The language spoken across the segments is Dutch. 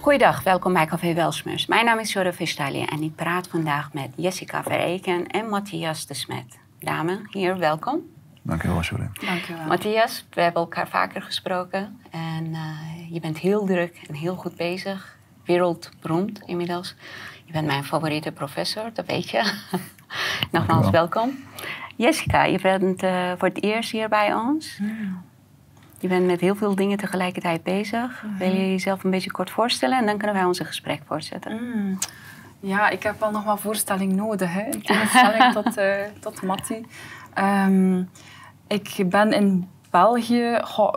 Goeiedag, welkom bij Café Welsmers. Mijn naam is Jorre Vestalia en ik praat vandaag met Jessica Vereken en Matthias de Smet. Dames, hier, welkom. Dank je wel, Jorre. Dank u wel. Matthias, we hebben elkaar vaker gesproken en uh, je bent heel druk en heel goed bezig. Wereldberoemd inmiddels. Je bent mijn favoriete professor, dat weet je. Nogmaals, welkom. Jessica, je bent uh, voor het eerst hier bij ons. Mm. Je bent met heel veel dingen tegelijkertijd bezig. Mm. Wil je jezelf een beetje kort voorstellen en dan kunnen wij ons gesprek voortzetten? Mm. Ja, ik heb wel nog wat voorstelling nodig, hè, in tegenstelling tot, uh, tot Matti. Um, ik ben in België goh,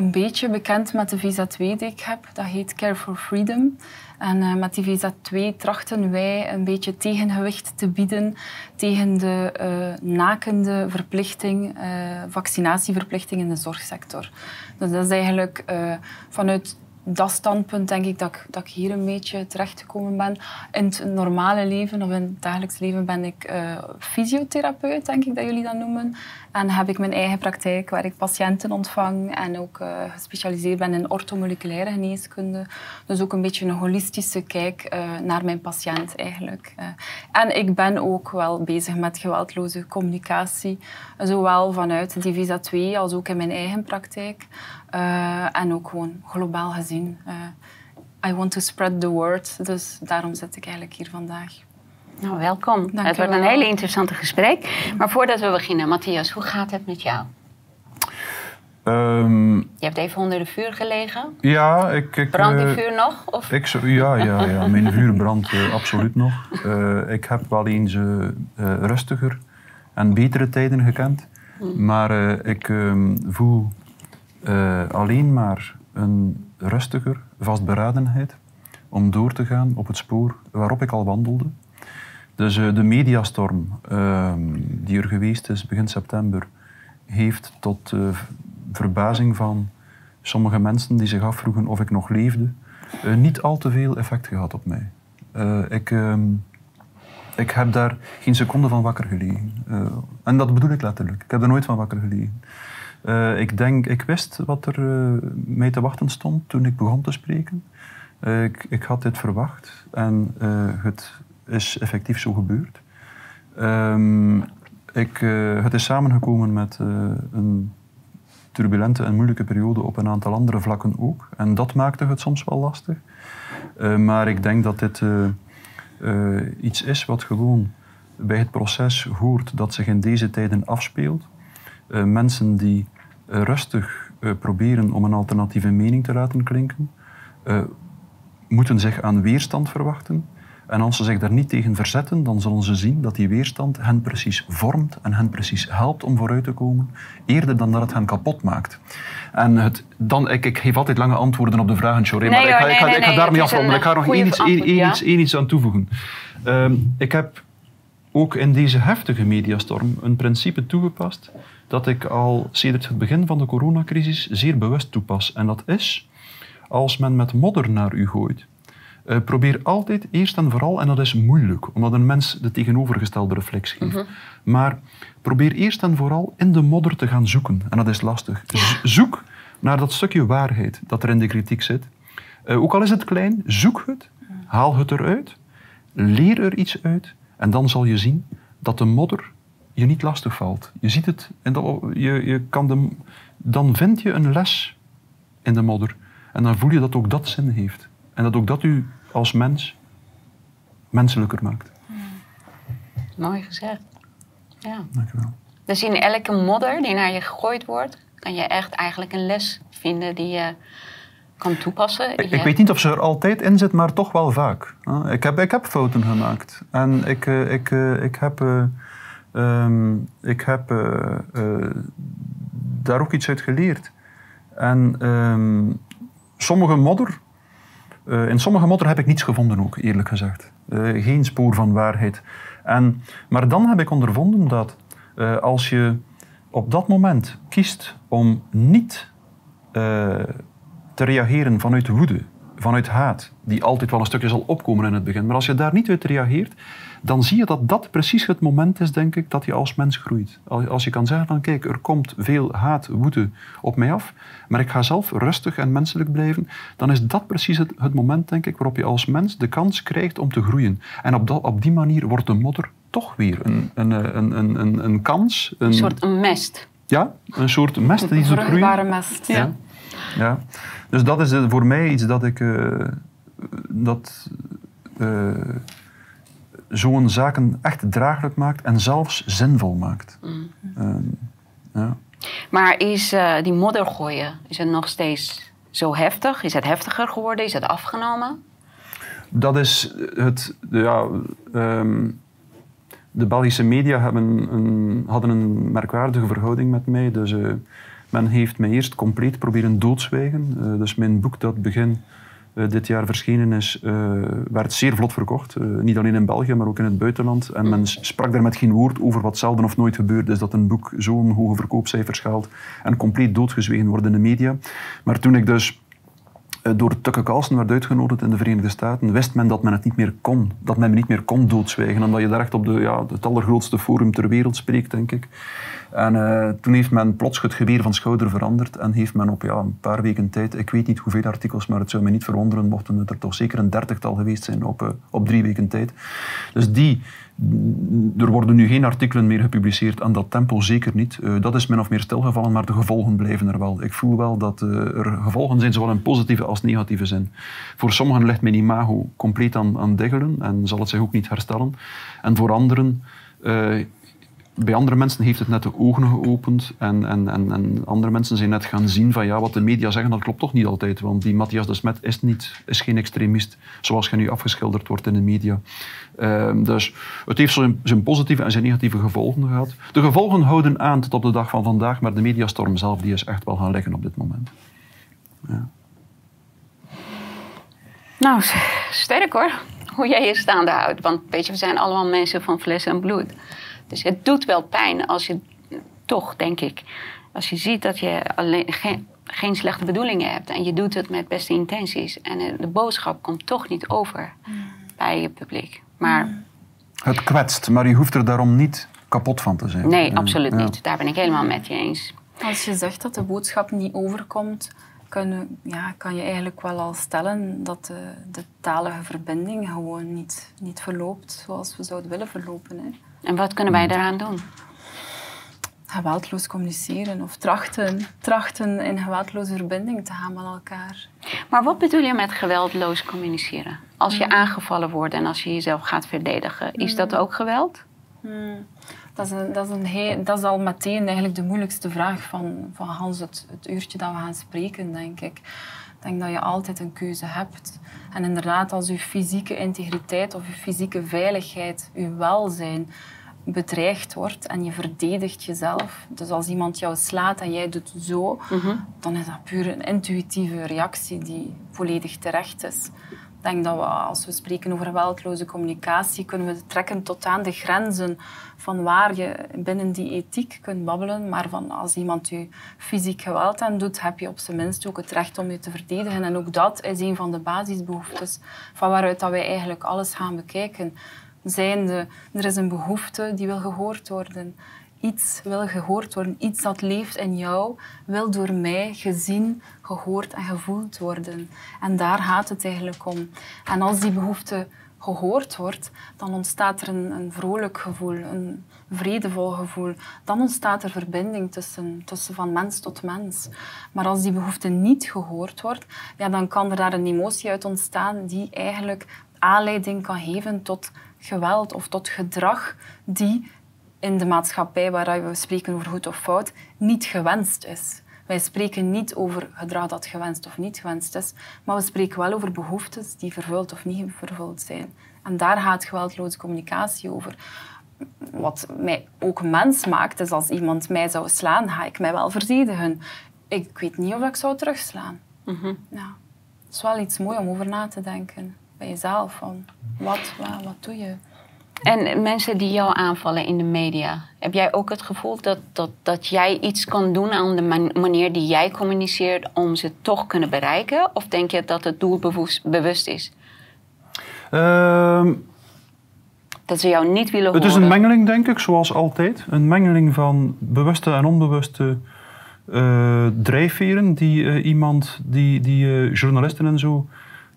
een beetje bekend met de visa 2 die ik heb. Dat heet Care for Freedom. En uh, met die visa 2 trachten wij een beetje tegengewicht te bieden tegen de uh, nakende verplichting, uh, vaccinatieverplichting in de zorgsector. Dus dat is eigenlijk vanuit dat standpunt denk ik dat, ik dat ik hier een beetje terechtgekomen ben. In het normale leven of in het dagelijks leven ben ik uh, fysiotherapeut, denk ik dat jullie dat noemen. En heb ik mijn eigen praktijk waar ik patiënten ontvang en ook uh, gespecialiseerd ben in orthomoleculaire geneeskunde. Dus ook een beetje een holistische kijk uh, naar mijn patiënt eigenlijk. en ik ben ook wel bezig met geweldloze communicatie, zowel vanuit Divisa 2 als ook in mijn eigen praktijk. En ook gewoon globaal gezien. I want to spread the word, dus daarom zit ik eigenlijk hier vandaag. Nou, welkom. Dank het wordt een hele interessante gesprek. Maar voordat we beginnen, Matthias, hoe gaat het met jou? Um, je hebt even onder de vuur gelegen. Ja, ik... ik brandt die uh, vuur nog? Of? Ik, ja, ja, ja, mijn vuur brandt uh, absoluut nog. Uh, ik heb wel eens rustiger en betere tijden gekend. Hmm. Maar ik um, voel alleen maar een rustiger vastberadenheid om door te gaan op het spoor waarop ik al wandelde. Dus uh, de mediastorm uh, die er geweest is begin september heeft tot uh, verbazing van sommige mensen die zich afvroegen of ik nog leefde, eh, niet al te veel effect gehad op mij. ik, ehm, ik heb daar geen seconde van wakker gelegen. en dat bedoel ik letterlijk. Ik heb er nooit van wakker gelegen. Ik denk, ik wist wat er mij te wachten stond toen ik begon te spreken. ik, ik had dit verwacht en het is effectief zo gebeurd. Um, ik, uh, het is samengekomen met uh, een turbulente en moeilijke periode op een aantal andere vlakken ook. En dat maakte het soms wel lastig. Uh, maar ik denk dat dit iets is wat gewoon bij het proces hoort dat zich in deze tijden afspeelt. Mensen die rustig proberen om een alternatieve mening te laten klinken, moeten zich aan weerstand verwachten. En als ze zich daar niet tegen verzetten, dan zullen ze zien dat die weerstand hen precies vormt en hen precies helpt om vooruit te komen, eerder dan dat het hen kapot maakt. En het, dan, ik, ik geef altijd lange antwoorden op de vragen, maar ik ga, ik ga, ik ga daarmee afronden. Ik ga nog één iets, één, iets, iets aan toevoegen. Um, ik heb ook in deze heftige mediastorm een principe toegepast dat ik al sinds het begin van de coronacrisis zeer bewust toepas. En dat is, als men met modder naar u gooit, uh, probeer altijd eerst en vooral, en dat is moeilijk, omdat een mens de tegenovergestelde reflex geeft, mhm. maar probeer eerst en vooral in de modder te gaan zoeken. En dat is lastig. Zoek naar dat stukje waarheid dat er in de kritiek zit. Uh, ook al is het klein, zoek het, haal het eruit, leer er iets uit en dan zal je zien dat de modder je niet lastig valt. Je ziet het en je, je kan de, dan vind je een les in de modder en dan voel je dat ook dat zin heeft. En dat ook dat u als mens menselijker maakt. Mooi gezegd. Ja. Dank u wel. Dus in elke modder die naar je gegooid wordt, kan je echt eigenlijk een les vinden die je kan toepassen. Ik, ik weet niet of ze er altijd in zit, maar toch wel vaak. Ik heb, ik heb fouten gemaakt. En ik, eh, ik, eh, ik heb, uh, um, ik heb uh, daar ook iets uit geleerd. En um, sommige modder uh, in sommige modder heb ik niets gevonden ook, eerlijk gezegd. Geen spoor van waarheid. En, maar dan heb ik ondervonden dat als je op dat moment kiest om niet te reageren vanuit woede, vanuit haat, die altijd wel een stukje zal opkomen in het begin. Maar als je daar niet uit reageert, dan zie je dat dat precies het moment is, denk ik, dat je als mens groeit. Als je kan zeggen van, kijk, er komt veel haat, woede op mij af, maar ik ga zelf rustig en menselijk blijven, dan is dat precies het, het moment, denk ik, waarop je als mens de kans krijgt om te groeien. En op, dat, op die manier wordt de modder toch weer een, een, een, een, een, een kans. Een, soort mest. Ja, een soort mest die doet groeien. mest. Ja. ja. Dus dat is voor mij iets dat ik... Uh, dat... Uh, zo'n zaken echt draaglijk maakt en zelfs zinvol maakt. Mm. Ehm, ja. Maar is uh, die modder gooien, is het nog steeds zo heftig? Is het heftiger geworden? Is het afgenomen? Dat is het... Ja, um, de Belgische media hebben een, hadden een merkwaardige verhouding met mij. Dus uh, men heeft mij eerst compleet proberen doodzwijgen. Uh, dus mijn boek dat begin dit jaar verschenen is, werd zeer vlot verkocht. niet alleen in België, maar ook in het buitenland. En men sprak daar met geen woord over wat zelden of nooit gebeurt. Is dat een boek zo'n hoge verkoopcijfers haalt en compleet doodgezwegen wordt in de media. Maar toen ik dus eh, door Tucker Carlson werd uitgenodigd in de Verenigde Staten, wist men dat men het niet meer kon. Dat men me niet meer kon doodzwijgen, omdat je daar echt op de, ja, het allergrootste forum ter wereld spreekt, denk ik. En uh, toen heeft men plots het geweer van schouder veranderd en heeft men op ja, een paar weken tijd, ik weet niet hoeveel artikels, maar het zou me niet verwonderen mochten het er toch zeker een dertigtal geweest zijn op, uh, op drie weken tijd. Dus die, er worden nu geen artikelen meer gepubliceerd aan dat tempo, zeker niet. Uh, dat is min of meer stilgevallen, maar de gevolgen blijven er wel. Ik voel wel dat er gevolgen zijn, zowel in positieve als negatieve zin. Voor sommigen ligt mijn imago compleet aan, aan diggelen en zal het zich ook niet herstellen. En voor anderen bij andere mensen heeft het net de ogen geopend en, en, en, en, andere mensen zijn net gaan zien van ja, wat de media zeggen, dat klopt toch niet altijd. Want die Matthias de Smet is, niet, is geen extremist zoals je nu afgeschilderd wordt in de media. Uh, dus het heeft zijn, zijn, positieve en zijn negatieve gevolgen gehad. De gevolgen houden aan tot op de dag van vandaag, maar de mediastorm zelf die is echt wel gaan liggen op dit moment. Ja. Nou, sterk hoor, hoe jij je staande houdt. Want weet je, we zijn allemaal mensen van vlees en bloed. Dus het doet wel pijn als je toch, denk ik, als je ziet dat je alleen, geen, geen slechte bedoelingen hebt en je doet het met beste intenties en de boodschap komt toch niet over bij je publiek. Maar, het kwetst, maar je hoeft er daarom niet kapot van te zijn. Nee, absoluut niet. Daar ben ik helemaal met je eens. Als je zegt dat de boodschap niet overkomt, kan, ja, kan je eigenlijk wel al stellen dat de, de talige verbinding gewoon niet, niet verloopt zoals we zouden willen verlopen. Hè. En wat kunnen wij daaraan doen? Geweldloos communiceren of trachten, trachten in geweldloze verbinding te gaan met elkaar. Maar wat bedoel je met geweldloos communiceren? Als je hmm. aangevallen wordt en als je jezelf gaat verdedigen, is dat hmm. ook geweld? Hmm. Dat, is een, dat, is een dat is al meteen eigenlijk de moeilijkste vraag van, van Hans, het, het uurtje dat we gaan spreken, denk ik. Ik denk dat je altijd een keuze hebt. En inderdaad, als je fysieke integriteit of je fysieke veiligheid, je welzijn bedreigd wordt en je verdedigt jezelf. Dus als iemand jou slaat en jij doet zo, mhm. dan is dat puur een intuïtieve reactie die volledig terecht is. Ik denk dat we, als we spreken over geweldloze communicatie, kunnen we trekken tot aan de grenzen van waar je binnen die ethiek kunt babbelen. Maar van als iemand je fysiek geweld aan doet, heb je op zijn minst ook het recht om je te verdedigen. En ook dat is een van de basisbehoeftes van waaruit dat wij eigenlijk alles gaan bekijken. Zijnde, er is een behoefte die wil gehoord worden iets wil gehoord worden, iets dat leeft in jou, wil door mij gezien, gehoord en gevoeld worden. En daar gaat het eigenlijk om. En als die behoefte gehoord wordt, dan ontstaat er een, een vrolijk gevoel, een vredevol gevoel. Dan ontstaat er verbinding tussen, tussen van mens tot mens. Maar als die behoefte niet gehoord wordt, ja, dan kan er daar een emotie uit ontstaan die eigenlijk aanleiding kan geven tot geweld of tot gedrag die in de maatschappij waar we spreken over goed of fout niet gewenst is. Wij spreken niet over gedrag dat gewenst of niet gewenst is, maar we spreken wel over behoeftes die vervuld of niet vervuld zijn. En daar gaat geweldloze communicatie over. Wat mij ook mens maakt, is als iemand mij zou slaan, ga ik mij wel verdedigen. Ik weet niet of ik zou terugslaan. Mm ja. Het is wel iets moois om over na te denken bij jezelf. Van wat, wat, wat doe je? En mensen die jou aanvallen in de media, heb jij ook het gevoel dat, dat, dat jij iets kan doen aan de manier die jij communiceert om ze toch kunnen bereiken? Of denk je dat het doelbewust is? Ehm, dat ze jou niet willen horen? Het is een mengeling, denk ik, zoals altijd. Een mengeling van bewuste en onbewuste uh, drijfveren die uh, iemand, die, die uh, journalisten en zo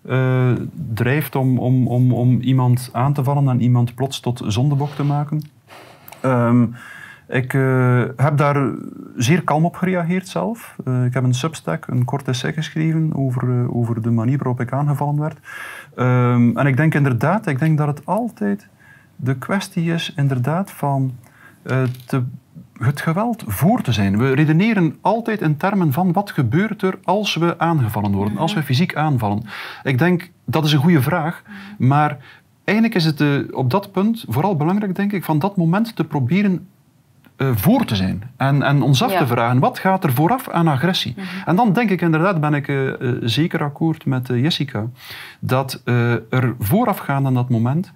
uh, drijft om, om, om, om iemand aan te vallen en iemand plots tot zondebok te maken. Um, ik uh, heb daar zeer kalm op gereageerd zelf. Uh, ik heb een substack, een kort essay geschreven over, over de manier waarop ik aangevallen werd. Um, en ik denk inderdaad, ik denk dat het altijd de kwestie is inderdaad van te het geweld voor te zijn. We redeneren altijd in termen van wat gebeurt er als we aangevallen worden, als we fysiek aanvallen. Ik denk, dat is een goede vraag, maar eigenlijk is het uh, op dat punt vooral belangrijk, denk ik, van dat moment te proberen uh, voor te zijn. En, en ons af te vragen, wat gaat er vooraf aan agressie? Mhm. En dan denk ik inderdaad, ben ik uh, zeker akkoord met Jessica, dat er voorafgaand aan dat moment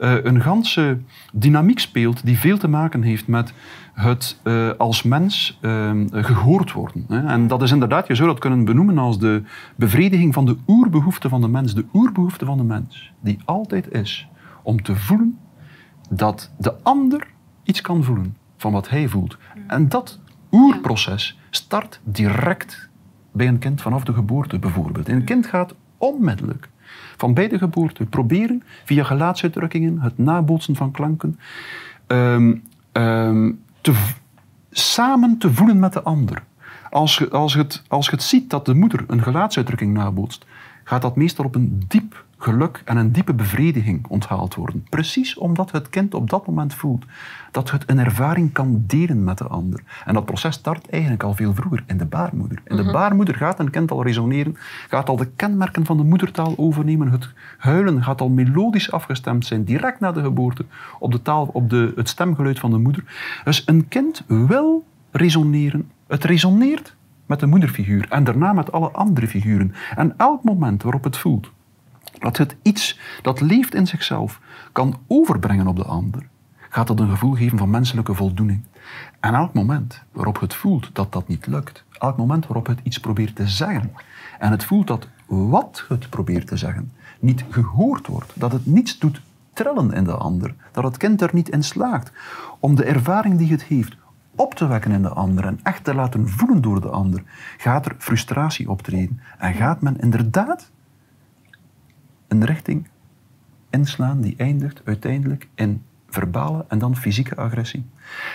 een ganse dynamiek speelt die veel te maken heeft met het uh, als mens uh, gehoord worden. Hè. En dat is inderdaad, je zou dat kunnen benoemen als de bevrediging van de oerbehoefte van de mens. De oerbehoefte van de mens, die altijd is om te voelen dat de ander iets kan voelen van wat hij voelt. En dat oerproces start direct bij een kind vanaf de geboorte bijvoorbeeld. En een kind gaat onmiddellijk van bij de geboorte proberen via gelaatsuitdrukkingen, het nabootsen van klanken, um, um, te, samen te voelen met de ander. Als je, als, het, als je het ziet dat de moeder een gelaatsuitdrukking nabootst, gaat dat meestal op een diep geluk en een diepe bevrediging onthaald worden. Precies omdat het kind op dat moment voelt dat het een ervaring kan delen met de ander. En dat proces start eigenlijk al veel vroeger in de baarmoeder. In de mhm. baarmoeder gaat een kind al resoneren, gaat al de kenmerken van de moedertaal overnemen. Het huilen gaat al melodisch afgestemd zijn, direct na de geboorte, op, de taal, op de, het stemgeluid van de moeder. Dus een kind wil resoneren. Het resoneert met de moederfiguur en daarna met alle andere figuren. En elk moment waarop het voelt dat het iets dat leeft in zichzelf kan overbrengen op de ander, gaat dat een gevoel geven van menselijke voldoening. En elk moment waarop het voelt dat dat niet lukt, elk moment waarop het iets probeert te zeggen, en het voelt dat wat het probeert te zeggen niet gehoord wordt, dat het niets doet trillen in de ander, dat het kind er niet in slaagt om de ervaring die het heeft op te wekken in de ander en echt te laten voelen door de ander, gaat er frustratie optreden en gaat men inderdaad een richting inslaan die eindigt uiteindelijk in verbale en dan fysieke agressie.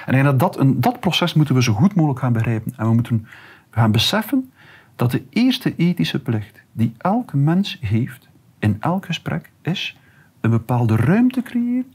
En dat, dat, een, dat proces moeten we zo goed mogelijk gaan begrijpen. En we moeten gaan beseffen dat de eerste ethische plicht die elke mens heeft in elk gesprek is een bepaalde ruimte creëren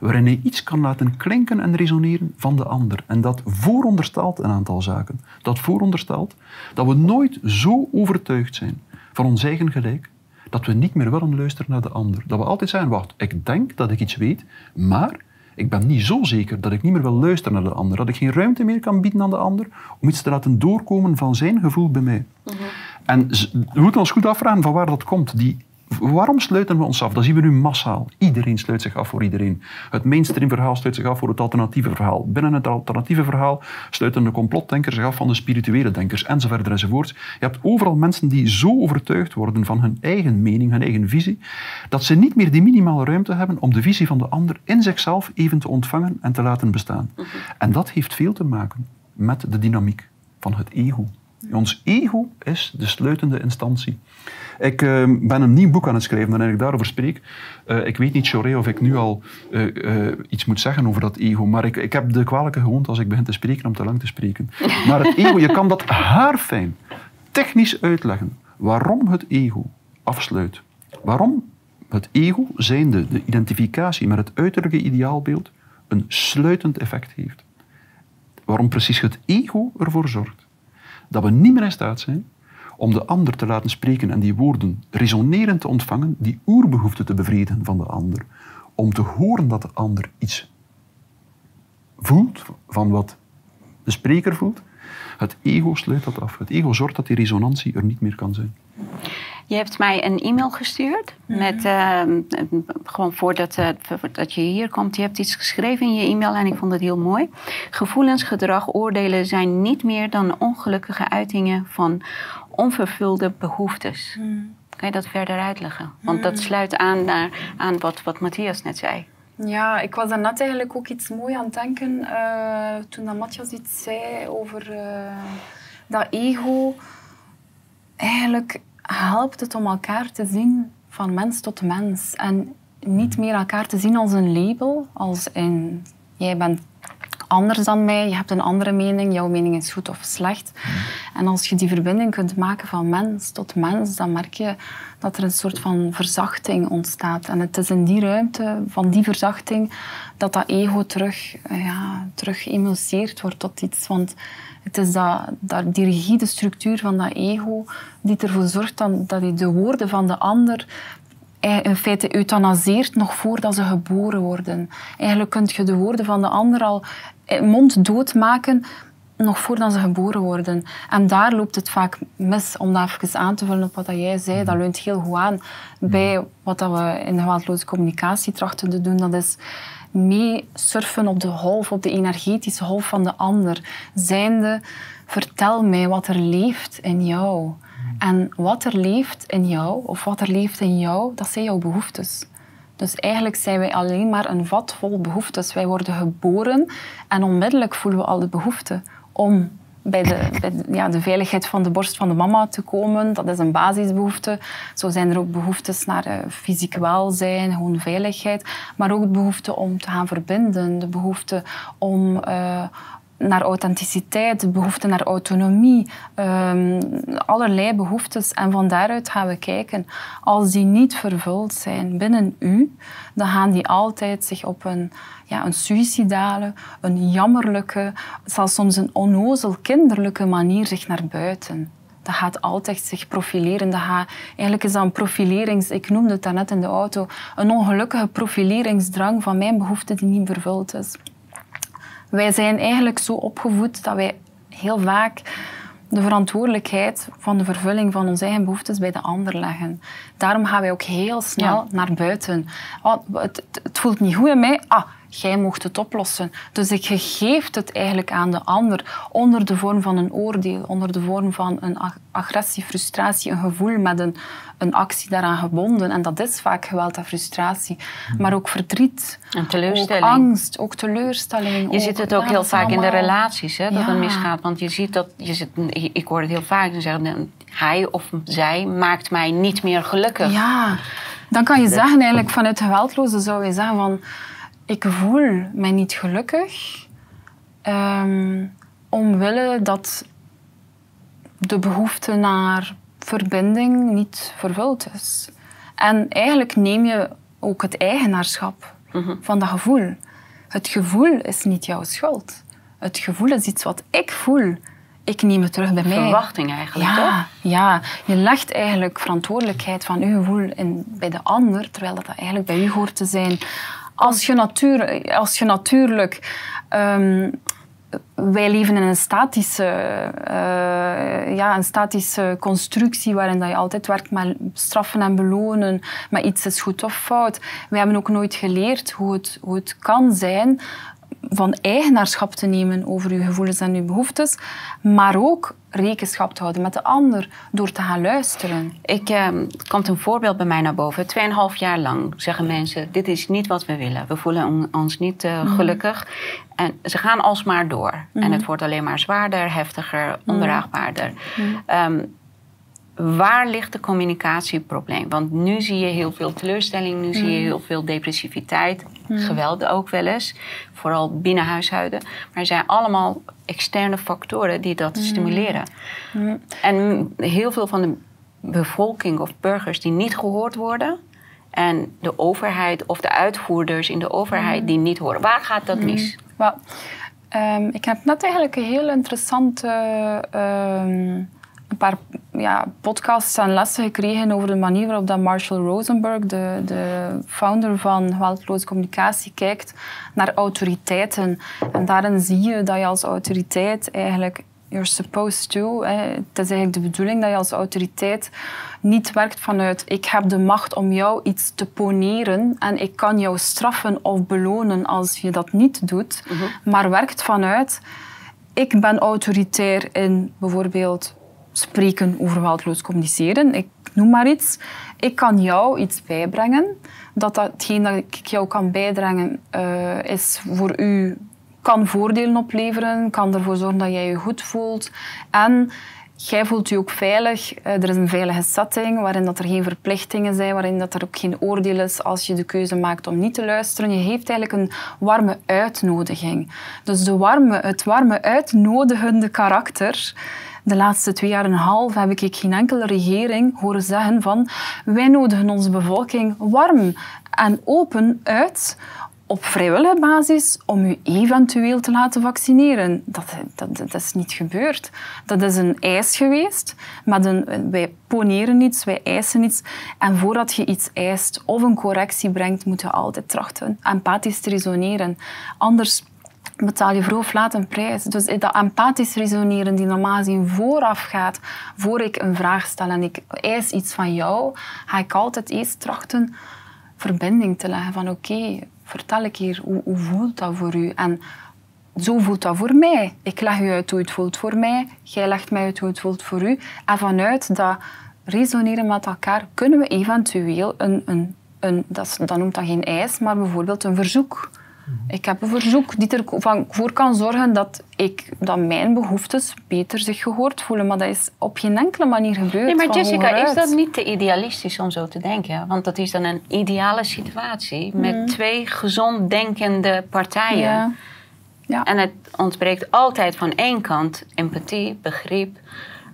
waarin hij iets kan laten klinken en resoneren van de ander. En dat vooronderstelt een aantal zaken. Dat vooronderstelt dat we nooit zo overtuigd zijn van ons eigen gelijk dat we niet meer willen luisteren naar de ander. Dat we altijd zeggen, wacht, ik denk dat ik iets weet, maar ik ben niet zo zeker dat ik niet meer wil luisteren naar de ander. Dat ik geen ruimte meer kan bieden aan de ander om iets te laten doorkomen van zijn gevoel bij mij. Mhm. En we moeten ons goed afvragen van waar dat komt. Die Waarom sluiten we ons af? Dat zien we nu massaal. Iedereen sluit zich af voor iedereen. Het mainstream verhaal sluit zich af voor het alternatieve verhaal. Binnen het alternatieve verhaal sluiten de complotdenkers zich af van de spirituele denkers, enzovoort enzovoort. Je hebt overal mensen die zo overtuigd worden van hun eigen mening, hun eigen visie, dat ze niet meer die minimale ruimte hebben om de visie van de ander in zichzelf even te ontvangen en te laten bestaan. Mhm. En dat heeft veel te maken met de dynamiek van het ego. Ons ego is de sluitende instantie. Ik uh, ben een nieuw boek aan het schrijven waarin ik daarover spreek. Uh, ik weet niet, Choré, of ik nu al uh, iets moet zeggen over dat ego, maar ik, ik heb de kwalijke gewoonte als ik begin te spreken om te lang te spreken. Maar het ego, je kan dat haarfijn, technisch uitleggen waarom het ego afsluit. Waarom het ego, zijnde de identificatie met het uiterlijke ideaalbeeld, een sluitend effect heeft. Waarom precies het ego ervoor zorgt dat we niet meer in staat zijn om de ander te laten spreken en die woorden resonerend te ontvangen, die oerbehoefte te bevredigen van de ander. Om te horen dat de ander iets voelt van wat de spreker voelt. Het ego sluit dat af. Het ego zorgt dat die resonantie er niet meer kan zijn. Je hebt mij een e-mail gestuurd. Mhm. Met, ehm, gewoon voordat uh, dat je hier komt. Je hebt iets geschreven in je e-mail en ik vond het heel mooi. Gevoelens, gedrag, oordelen zijn niet meer dan ongelukkige uitingen van onvervulde behoeftes. Mhm. Kan je dat verder uitleggen? Want dat sluit aan naar, aan wat, wat Matthias net zei. Ja, ik was daarnet eigenlijk ook iets mooi aan het denken uh, toen dat Matthias iets zei over uh, dat ego. Eigenlijk helpt het om elkaar te zien van mens tot mens en niet meer elkaar te zien als een label, als in jij bent anders dan mij, je hebt een andere mening, jouw mening is goed of slecht. En als je die verbinding kunt maken van mens tot mens, dan merk je dat er een soort van verzachting ontstaat. En het is in die ruimte van die verzachting dat dat ego terug, ja, terug wordt tot iets. Want het is dat, dat, die rigide structuur van dat ego die ervoor zorgt dat, dat je de woorden van de ander in feite euthanaseert nog voordat ze geboren worden. Eigenlijk kun je de woorden van de ander al monddood maken nog voordat ze geboren worden. En daar loopt het vaak mis, om daar even aan te vullen op wat jij zei. Dat leunt heel goed aan bij wat we in de geweldloze communicatie trachten te doen. Dat is mee surfen op de golf, op de energetische golf van de ander. Zijnde, vertel mij wat er leeft in jou. En wat er leeft in jou, of wat er leeft in jou, dat zijn jouw behoeftes. Dus eigenlijk zijn wij alleen maar een vat vol behoeftes. Wij worden geboren en onmiddellijk voelen we al de behoefte om bij, de, ja, de veiligheid van de borst van de mama te komen. Dat is een basisbehoefte. Zo zijn er ook behoeftes naar uh, fysiek welzijn, gewoon veiligheid. Maar ook de behoefte om te gaan verbinden. De behoefte om... Uh, naar authenticiteit, behoefte naar autonomie, um, allerlei behoeftes. En van daaruit gaan we kijken. Als die niet vervuld zijn binnen u, dan gaan die altijd zich op een, ja, een suïcidale, een jammerlijke, zelfs soms een onnozel kinderlijke manier zich naar buiten. Dat gaat altijd zich profileren. Dat gaat, eigenlijk is dat een profilerings... Ik noemde het daarnet in de auto. Een ongelukkige profileringsdrang van mijn behoefte die niet vervuld is. Wij zijn eigenlijk zo opgevoed dat wij heel vaak de verantwoordelijkheid van de vervulling van onze eigen behoeftes bij de ander leggen. Daarom gaan wij ook heel snel ja. naar buiten. Oh, het, het, voelt niet goed in mij. Ah, jij mocht het oplossen. Dus ik geef het eigenlijk aan de ander onder de vorm van een oordeel, onder de vorm van een agressie, frustratie, een gevoel met een, een actie daaraan gebonden. En dat is vaak geweld en frustratie. Maar ook verdriet. En teleurstelling. Ook angst, ook teleurstelling. Je ziet het ook heel vaak in de relaties, hè, dat Ja. het misgaat. Want je ziet dat, je zit, ik hoor het heel vaak, ze zeggen, hij of zij maakt mij niet meer gelukkig. Ja, dan kan je zeggen eigenlijk vanuit geweldloze zou je zeggen van ik voel mij niet gelukkig ehm, omwille dat de behoefte naar verbinding niet vervuld is. En eigenlijk neem je ook het eigenaarschap van dat gevoel. Het gevoel is niet jouw schuld. Het gevoel is iets wat ik voel. Ik neem het terug bij mij. Verwachting eigenlijk, toch? Ja, ja, je legt eigenlijk verantwoordelijkheid van je gevoel in, bij de ander, terwijl dat eigenlijk bij u hoort te zijn. Als je, natuur, als je natuurlijk... ehm, wij leven in een statische, eh, ja, een statische constructie waarin dat je altijd werkt met straffen en belonen, met iets is goed of fout. We hebben ook nooit geleerd hoe het, hoe het kan zijn van eigenaarschap te nemen over je gevoelens en je behoeftes, maar ook rekenschap te houden met de ander door te gaan luisteren. Ik, eh, komt een voorbeeld bij mij naar boven. Tweeënhalf jaar lang zeggen mensen: Dit is niet wat we willen. We voelen on- ons niet eh, gelukkig. En ze gaan alsmaar door. En het wordt alleen maar zwaarder, heftiger, ondraagbaarder. Ehm, waar ligt de communicatieprobleem? Want nu zie je heel veel teleurstelling, nu zie je heel veel depressiviteit, geweld ook wel eens, vooral binnen huishouden. Maar er zijn allemaal externe factoren die dat stimuleren. En heel veel van de bevolking of burgers die niet gehoord worden. En de overheid of de uitvoerders in de overheid die niet horen. Waar gaat dat mis? Ehm, ik heb net eigenlijk een heel interessante ehm, een paar ja, podcasts en lessen gekregen over de manier waarop dat Marshall Rosenberg, de, de founder van geweldloze communicatie, kijkt naar autoriteiten. En daarin zie je dat je als autoriteit eigenlijk you're supposed to. Hè. Het is eigenlijk de bedoeling dat je als autoriteit niet werkt vanuit ik heb de macht om jou iets te poneren en ik kan jou straffen of belonen als je dat niet doet, maar werkt vanuit ik ben autoritair in bijvoorbeeld spreken over geweldloos communiceren. Ik noem maar iets. Ik kan jou iets bijbrengen. Dat datgene dat ik jou kan bijbrengen uh, is voor u kan voordelen opleveren, kan ervoor zorgen dat jij je goed voelt. En jij voelt je ook veilig. Eh, er is een veilige setting waarin dat er geen verplichtingen zijn, waarin dat er ook geen oordeel is als je de keuze maakt om niet te luisteren. Je heeft eigenlijk een warme uitnodiging. Dus de warme, het warme uitnodigende karakter de laatste twee jaar en een half heb ik geen enkele regering horen zeggen van wij nodigen onze bevolking warm en open uit op vrijwillige basis om u eventueel te laten vaccineren. Dat, dat, dat, is niet gebeurd. Dat is een eis geweest. Met een, wij poneren iets, wij eisen iets. En voordat je iets eist of een correctie brengt, moet je altijd trachten empathisch te resoneren. Anders betaal je vroeg of laat een prijs. Dus dat empathisch resoneren die normaal gezien vooraf gaat, voor ik een vraag stel en ik eis iets van jou, ga ik altijd eerst trachten verbinding te leggen van oké, vertel ik hier, hoe, hoe voelt dat voor u? En zo voelt dat voor mij. Ik leg u uit hoe het voelt voor mij, jij legt mij uit hoe het voelt voor u. En vanuit dat resoneren met elkaar kunnen we eventueel een, een, een dat, dat noemt dan geen eis, maar bijvoorbeeld een verzoek ik heb een verzoek die ervoor kan zorgen dat, ik, dat mijn behoeftes beter zich gehoord voelen. Maar dat is op geen enkele manier gebeurd. Nee, maar Jessica, is dat niet te idealistisch om zo te denken? Want dat is dan een ideale situatie met mhm. twee gezond denkende partijen. Ja. Ja. En het ontbreekt altijd van één kant empathie, begrip.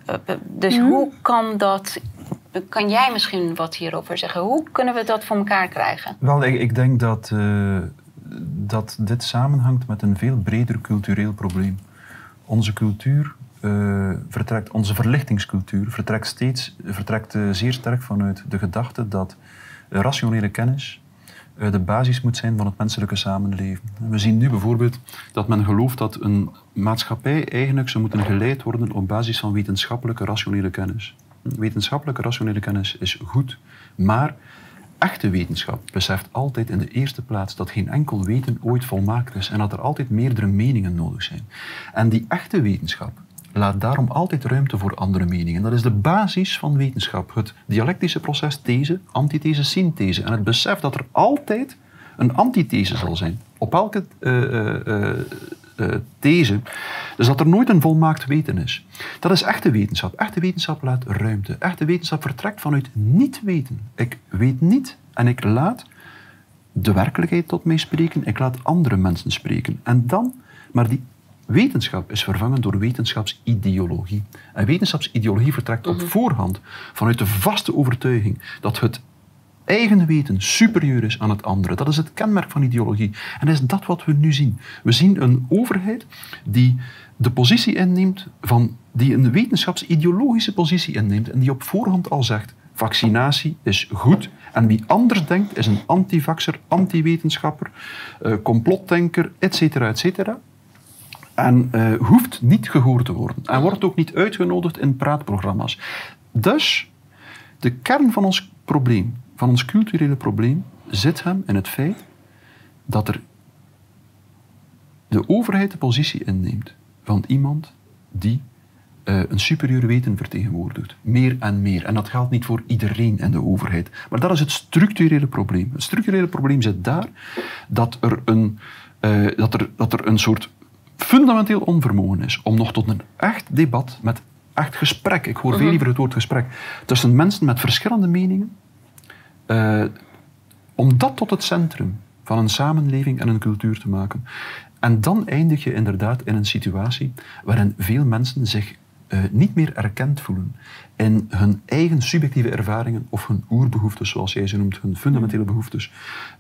Eh, dus mhm. hoe kan dat kan jij misschien wat hierover zeggen? Hoe kunnen we dat voor elkaar krijgen? Wel, ik, ik denk dat uh, dat dit samenhangt met een veel breder cultureel probleem. Onze cultuur uh, vertrekt, onze verlichtingscultuur vertrekt, steeds, vertrekt uh, zeer sterk vanuit de gedachte dat rationele kennis uh, de basis moet zijn van het menselijke samenleven. We zien nu bijvoorbeeld dat men gelooft dat een maatschappij eigenlijk zou moeten geleid worden op basis van wetenschappelijke rationele kennis. Wetenschappelijke rationele kennis is goed, maar echte wetenschap beseft altijd in de eerste plaats dat geen enkel weten ooit volmaakt is en dat er altijd meerdere meningen nodig zijn. En die echte wetenschap laat daarom altijd ruimte voor andere meningen. Dat is de basis van wetenschap. Het dialectische proces these, antithese, synthese. En het besef dat er altijd een antithese zal zijn. Op elke uh, uh, these. Dus dat er nooit een volmaakt weten is. Dat is echte wetenschap. Echte wetenschap laat ruimte. Echte wetenschap vertrekt vanuit niet weten. Ik weet niet en ik laat de werkelijkheid tot mij spreken. Ik laat andere mensen spreken. En dan, maar die wetenschap is vervangen door wetenschapsideologie. En wetenschapsideologie vertrekt op mhm. voorhand vanuit de vaste overtuiging dat het eigen weten superieur is aan het andere. Dat is het kenmerk van ideologie. En is dat wat we nu zien. We zien een overheid die de positie inneemt van, die een wetenschapsideologische positie inneemt en die op voorhand al zegt, vaccinatie is goed en wie anders denkt is een antivaxer, antiwetenschapper, uh, complotdenker, etc. etc. En uh, hoeft niet gehoord te worden. En wordt ook niet uitgenodigd in praatprogramma's. Dus de kern van ons probleem van ons culturele probleem zit hem in het feit dat er de overheid de positie inneemt van iemand die uh, een superieur weten vertegenwoordigt. Meer en meer. En dat geldt niet voor iedereen in de overheid. Maar dat is het structurele probleem. Het structurele probleem zit daar dat er een, uh, dat er, dat er een soort fundamenteel onvermogen is om nog tot een echt debat met echt gesprek, ik hoor veel mhm. liever het woord gesprek, tussen mensen met verschillende meningen, uh, om dat tot het centrum van een samenleving en een cultuur te maken. En dan eindig je inderdaad in een situatie waarin veel mensen zich uh, niet meer erkend voelen in hun eigen subjectieve ervaringen of hun oerbehoeftes, zoals jij ze noemt, hun fundamentele behoeftes.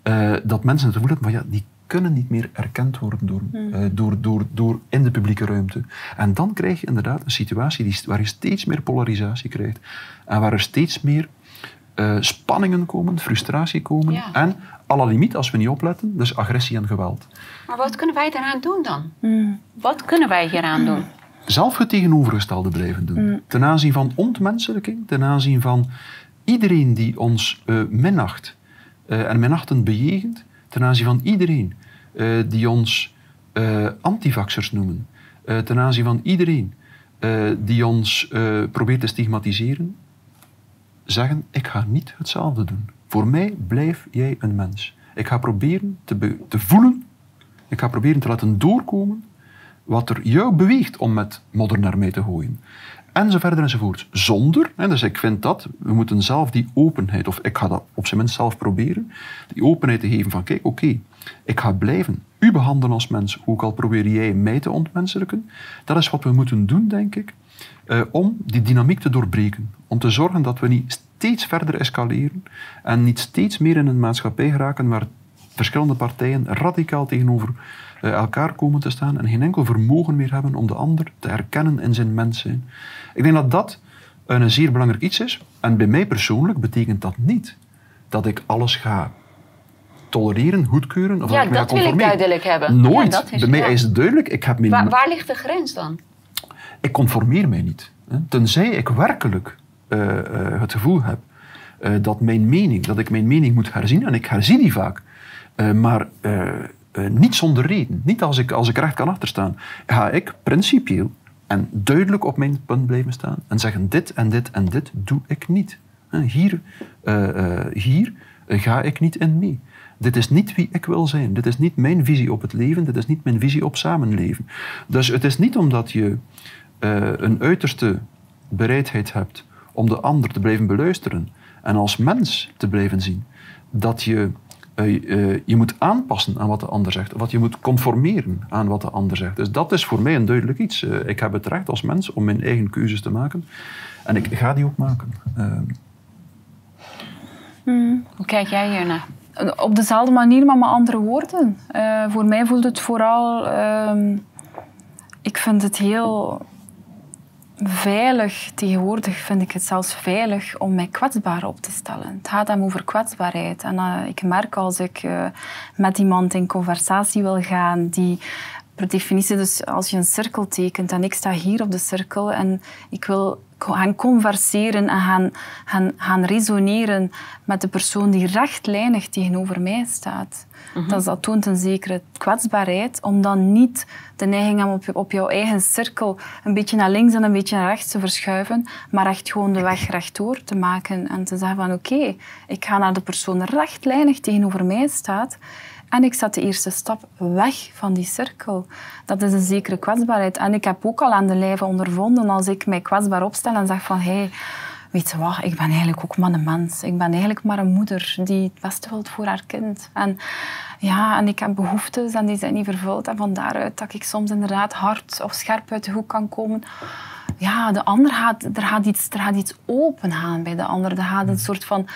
Uh, dat mensen het gevoel hebben van ja, die kunnen niet meer erkend worden door, uh, door, door, door in de publieke ruimte. En dan krijg je inderdaad een situatie die, waar je steeds meer polarisatie krijgt en waar er steeds meer uh, spanningen komen, frustratie komen en à la limiet, als we niet opletten, dus agressie en geweld. Maar wat kunnen wij eraan doen dan? Hmm. Wat kunnen wij hieraan doen? zelf het tegenovergestelde blijven doen. Mm. Ten aanzien van ontmenselijking, ten aanzien van iedereen die ons eh, minacht eh, en minachtend bejegent, ten aanzien van iedereen eh, die ons eh antivaxers noemen, eh, ten aanzien van iedereen eh, die ons eh, probeert te stigmatiseren, zeggen: Ik ga niet hetzelfde doen. Voor mij blijf jij een mens. Ik ga proberen te, te voelen, ik ga proberen te laten doorkomen wat er jou beweegt om met modder naar mij te gooien. En zo verder enzovoort. Zonder, hè, dus ik vind dat, we moeten zelf die openheid, of ik ga dat op zijn minst zelf proberen, die openheid te geven van, kijk, oké, ik ga blijven u behandelen als mens, ook al probeer jij mij te ontmenselijken. Dat is wat we moeten doen, denk ik, eh, om die dynamiek te doorbreken. Om te zorgen dat we niet steeds verder escaleren en niet steeds meer in een maatschappij geraken waar verschillende partijen radicaal tegenover eh, elkaar komen te staan en geen enkel vermogen meer hebben om de ander te herkennen in zijn mens zijn. Ik denk dat dat een zeer belangrijk iets is. En bij mij persoonlijk betekent dat niet dat ik alles ga tolereren, goedkeuren of Ja, dat ik dat wil ik duidelijk hebben. Nooit. Ja, dat is- bij mij ja. is het duidelijk. Ik, heb mijn, Waar, waar ligt de grens dan? Ik conformeer mij niet. Tenzij ik werkelijk eh, eh, het gevoel heb eh, dat mijn mening, dat ik mijn mening moet herzien, en ik herzie die vaak, maar niet zonder reden, niet als ik, als ik recht kan achterstaan, ga ik principieel en duidelijk op mijn punt blijven staan en zeggen dit en dit en dit doe ik niet. Hier, hier ga ik niet in mee. Dit is niet wie ik wil zijn. Dit is niet mijn visie op het leven. Dit is niet mijn visie op samenleven. Dus het is niet omdat je eh, een uiterste bereidheid hebt om de ander te blijven beluisteren en als mens te blijven zien, dat je eh, eh, je moet aanpassen aan wat de ander zegt, dat je moet conformeren aan wat de ander zegt. Dus dat is voor mij een duidelijk iets. Ik heb het recht als mens om mijn eigen keuzes te maken en ik ga die ook maken. Eh, Hoe kijk jij hiernaar? Op dezelfde manier, maar met andere woorden. Voor mij voelt het vooral... ehm, ik vind het heel veilig, tegenwoordig vind ik het zelfs veilig om mij kwetsbaar op te stellen. Het gaat hem over kwetsbaarheid. En eh, ik merk als ik eh, met iemand in conversatie wil gaan die per definitie, dus als je een cirkel tekent en ik sta hier op de cirkel en ik wil gaan converseren en gaan, gaan, gaan resoneren met de persoon die rechtlijnig tegenover mij staat. dat, dat toont een zekere kwetsbaarheid om dan niet de neiging hebben op, op jouw eigen cirkel een beetje naar links en een beetje naar rechts te verschuiven, maar echt gewoon de weg rechtdoor te maken en te zeggen van oké, ik ga naar de persoon rechtlijnig tegenover mij staat en ik zet de eerste stap weg van die cirkel. Dat is een zekere kwetsbaarheid. En ik heb ook al aan de lijve ondervonden als ik mij kwetsbaar opstel en zeg van hé, hey, weet je wat, ik ben eigenlijk ook maar een mens. Ik ben eigenlijk maar een moeder die het beste voor haar kind. En ja, en ik heb behoeftes en die zijn niet vervuld. En van daaruit dat ik soms inderdaad hard of scherp uit de hoek kan komen. Ja, de ander gaat, er gaat iets, er gaat iets open gaan bij de ander. Er gaat een soort van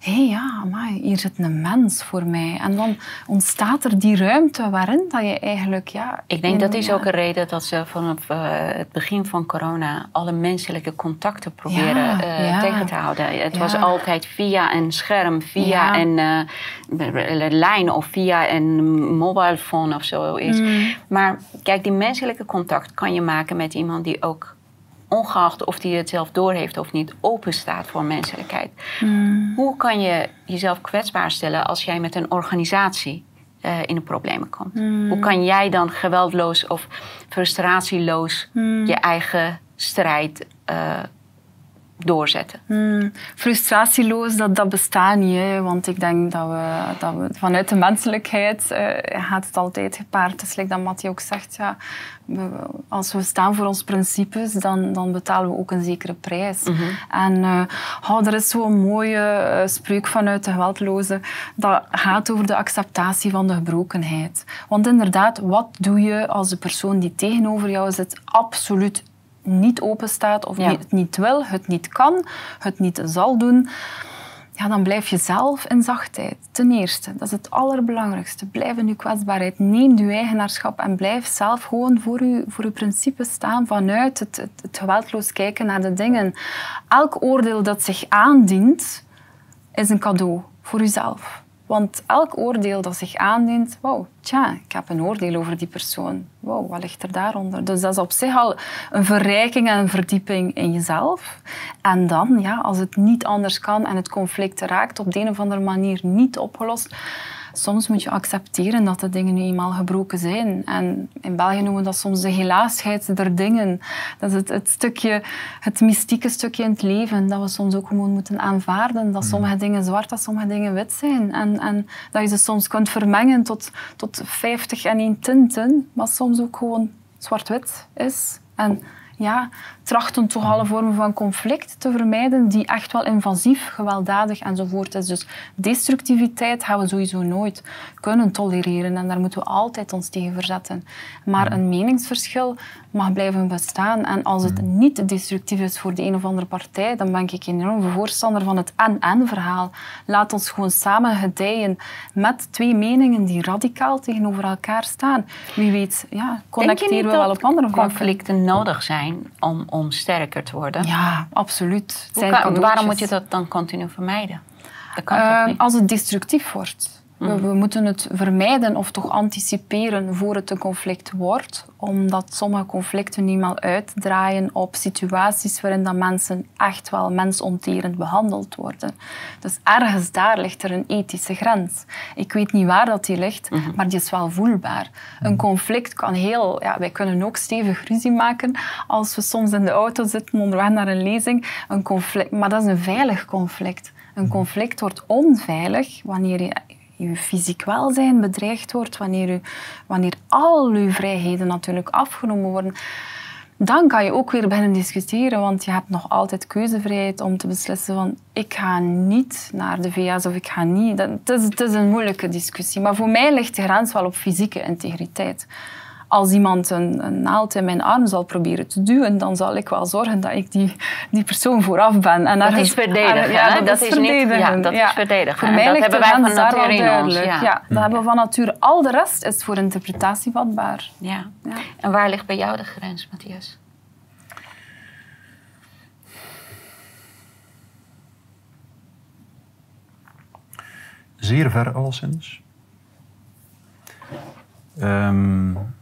hé hey, ja, amai, hier zit een mens voor mij. En dan ontstaat er die ruimte waarin dat je eigenlijk... Ja, Ik denk in- dat is ja, ook een reden dat ze vanaf eh, het begin van corona alle menselijke contacten proberen Ja, eh, ja. tegen te houden. Het was altijd via een scherm, via een eh, lijn of via een mobile phone of zoiets. Mm. Maar kijk, die menselijke contact kan je maken met iemand die ook ongeacht of die het zelf doorheeft of niet, open staat voor menselijkheid. Mm. Hoe kan je jezelf kwetsbaar stellen als jij met een organisatie eh, in de problemen komt? Mm. Hoe kan jij dan geweldloos of frustratieloos Mm. je eigen strijd eh, doorzetten? Hmm, frustratieloos, dat, dat bestaat niet. Hè, want ik denk dat we, dat we vanuit de menselijkheid eh, gaat het altijd gepaard. Het is like dat Mattie ook zegt, ja, we- als we staan voor onze principes, dan, dan betalen we ook een zekere prijs. En eh, oh, er is zo'n mooie eh, spreuk vanuit de geweldloze. Dat gaat over de acceptatie van de gebrokenheid. Want inderdaad, wat doe je als de persoon die tegenover jou zit absoluut niet open staat of Ja. het niet wil, het niet kan, het niet zal doen, ja, dan blijf je zelf in zachtheid. Ten eerste, dat is het allerbelangrijkste. Blijf in je kwetsbaarheid. Neem je eigenaarschap en blijf zelf gewoon voor je, voor je principes staan vanuit het, het, het geweldloos kijken naar de dingen. Elk oordeel dat zich aandient, is een cadeau voor jezelf. Want elk oordeel dat zich aandient, wow, tja, ik heb een oordeel over die persoon. Wow, wat ligt er daaronder? Dus dat is op zich al een verrijking en een verdieping in jezelf. En dan, ja, als het niet anders kan en het conflict raakt op de een of andere manier niet opgelost, soms moet je accepteren dat de dingen nu eenmaal gebroken zijn. En in België noemen we dat soms de helaasheid der dingen. Dat is het, het, stukje, het mystieke stukje in het leven, dat we soms ook gewoon moeten aanvaarden. Dat sommige dingen zwart, dat sommige dingen wit zijn. En, en dat je ze soms kunt vermengen tot, tot 50 en 1 tinten, maar soms ook gewoon zwart-wit is. En ja, trachten toch alle vormen van conflict te vermijden die echt wel invasief, gewelddadig enzovoort is. Dus destructiviteit gaan we sowieso nooit kunnen tolereren en daar moeten we altijd ons tegen verzetten. Maar een meningsverschil mag blijven bestaan en als het niet destructief is voor de een of andere partij, dan ben ik enorm voorstander van het en-en verhaal. Laat ons gewoon samen gedijen met twee meningen die radicaal tegenover elkaar staan. Wie weet, ja, connecteren we wel op andere vlakken. conflicten nodig zijn om om sterker te worden. Ja, absoluut. waarom moet je dat dan continu vermijden? Dat kan uh, niet? Als het destructief wordt. We, we, moeten het vermijden of toch anticiperen voor het een conflict wordt, omdat sommige conflicten nu eenmaal uitdraaien op situaties waarin dat mensen echt wel mensonterend behandeld worden. Dus ergens daar ligt er een ethische grens. Ik weet niet waar dat die ligt, mhm. maar die is wel voelbaar. Een conflict kan heel... Ja, wij kunnen ook stevig ruzie maken als we soms in de auto zitten onderweg naar een lezing. Een conflict, maar dat is een veilig conflict. Een conflict wordt onveilig wanneer je je fysiek welzijn bedreigd wordt, wanneer, u, wanneer al uw vrijheden natuurlijk afgenomen worden, dan kan je ook weer beginnen discussiëren, want je hebt nog altijd keuzevrijheid om te beslissen van ik ga niet naar de VS of ik ga niet. Dat, is, het is een moeilijke discussie, maar voor mij ligt de grens wel op fysieke integriteit als iemand een, een, naald in mijn arm zal proberen te duwen, dan zal ik wel zorgen dat ik die, die persoon vooraf ben. En dat is verdedigen. Ja, dat, dat, is verdedigen. ja, dat is verdedigen. Voor mij ligt hebben wij van natuur in ons. Ja. ja. dat hebben we van natuur. Al de rest is voor interpretatie vatbaar. Ja. ja. En waar ligt bij jou de grens, Matthias? Zeer ver alleszins. Um,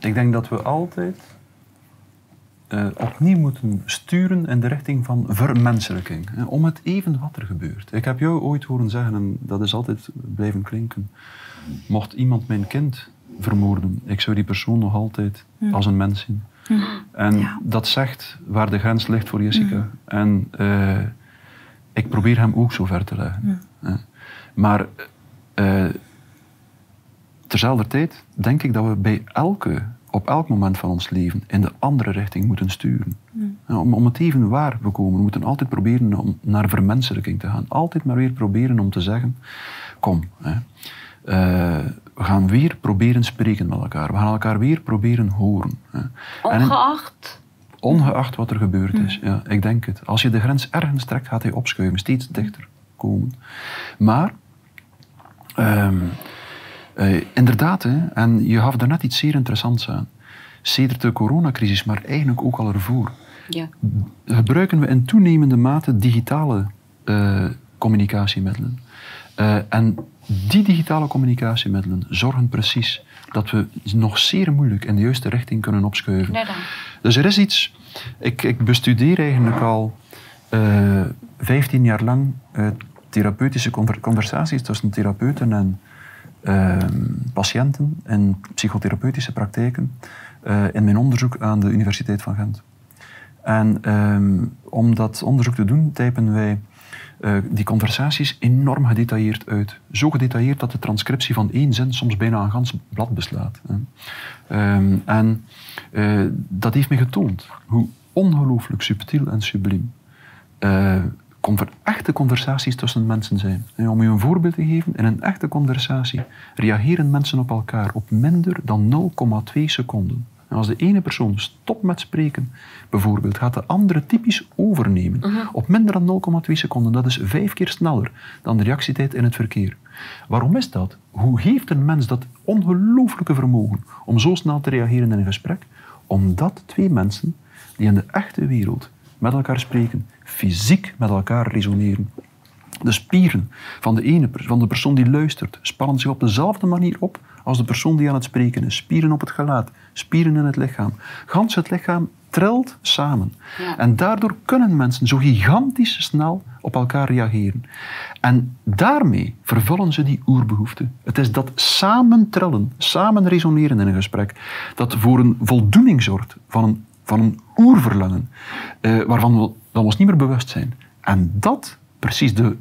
ik denk dat we altijd uh, opnieuw moeten sturen in de richting van vermenselijking. Hè, om het even wat er gebeurt. Ik heb jou ooit horen zeggen, en dat is altijd blijven klinken. Mocht iemand mijn kind vermoorden, ik zou die persoon nog altijd als een mens zien. En dat zegt waar de grens ligt voor Jessica. En uh, ik probeer hem ook zo ver te leggen. Maar uh, terzelfde tijd denk ik dat we bij elke, op elk moment van ons leven in de andere richting moeten sturen. Mm. Om, om het even waar we komen, we moeten altijd proberen om naar vermenselijking te gaan. Altijd maar weer proberen om te zeggen, kom, hè, uh, we gaan weer proberen spreken met elkaar. We gaan elkaar weer proberen horen. Hè. Ongeacht? ongeacht wat er gebeurd is, mm. ja, ik denk het. Als je de grens ergens trekt, gaat hij opschuiven, steeds dichter komen. Maar... Um, uh, inderdaad, hè, en je gaf daarnet iets zeer interessants aan. Sedert de coronacrisis, maar eigenlijk ook al ervoor, ja. gebruiken we in toenemende mate digitale uh, communicatiemiddelen. Uh, en die digitale communicatiemiddelen zorgen precies dat we nog zeer moeilijk in de juiste richting kunnen opschuiven. Dus er is iets... Ik, ik bestudeer eigenlijk al uh, 15 jaar lang therapeutische conversaties tussen therapeuten en patiënten in psychotherapeutische praktijken uh, in mijn onderzoek aan de Universiteit van Gent. En ehm, om dat onderzoek te doen, typen wij uh, die conversaties enorm gedetailleerd uit. Zo gedetailleerd dat de transcriptie van één zin soms bijna een gans blad beslaat. Um, en uh, dat heeft me getoond hoe ongelooflijk subtiel en subliem echte conversaties tussen mensen zijn. om u een voorbeeld te geven, in een echte conversatie reageren mensen op elkaar op minder dan 0,2 seconden. En als de ene persoon stopt met spreken, bijvoorbeeld, gaat de andere typisch overnemen. Mhm. Op minder dan 0,2 seconden. Dat is vijf keer sneller dan de reactietijd in het verkeer. Waarom is dat? Hoe heeft een mens dat ongelooflijke vermogen om zo snel te reageren in een gesprek? Omdat twee mensen die in de echte wereld met elkaar spreken, fysiek met elkaar resoneren. De spieren van de ene van de persoon die luistert spannen zich op dezelfde manier op als de persoon die aan het spreken is. Spieren op het gelaat, spieren in het lichaam. Gans het lichaam trilt samen. Ja. En daardoor kunnen mensen zo gigantisch snel op elkaar reageren. En daarmee vervullen ze die oerbehoefte. Het is dat samen trillen, samen resoneren in een gesprek, dat voor een voldoening zorgt van een, van een oerverlangen, eh, waarvan we, we ons niet meer bewust zijn. En dat, precies de,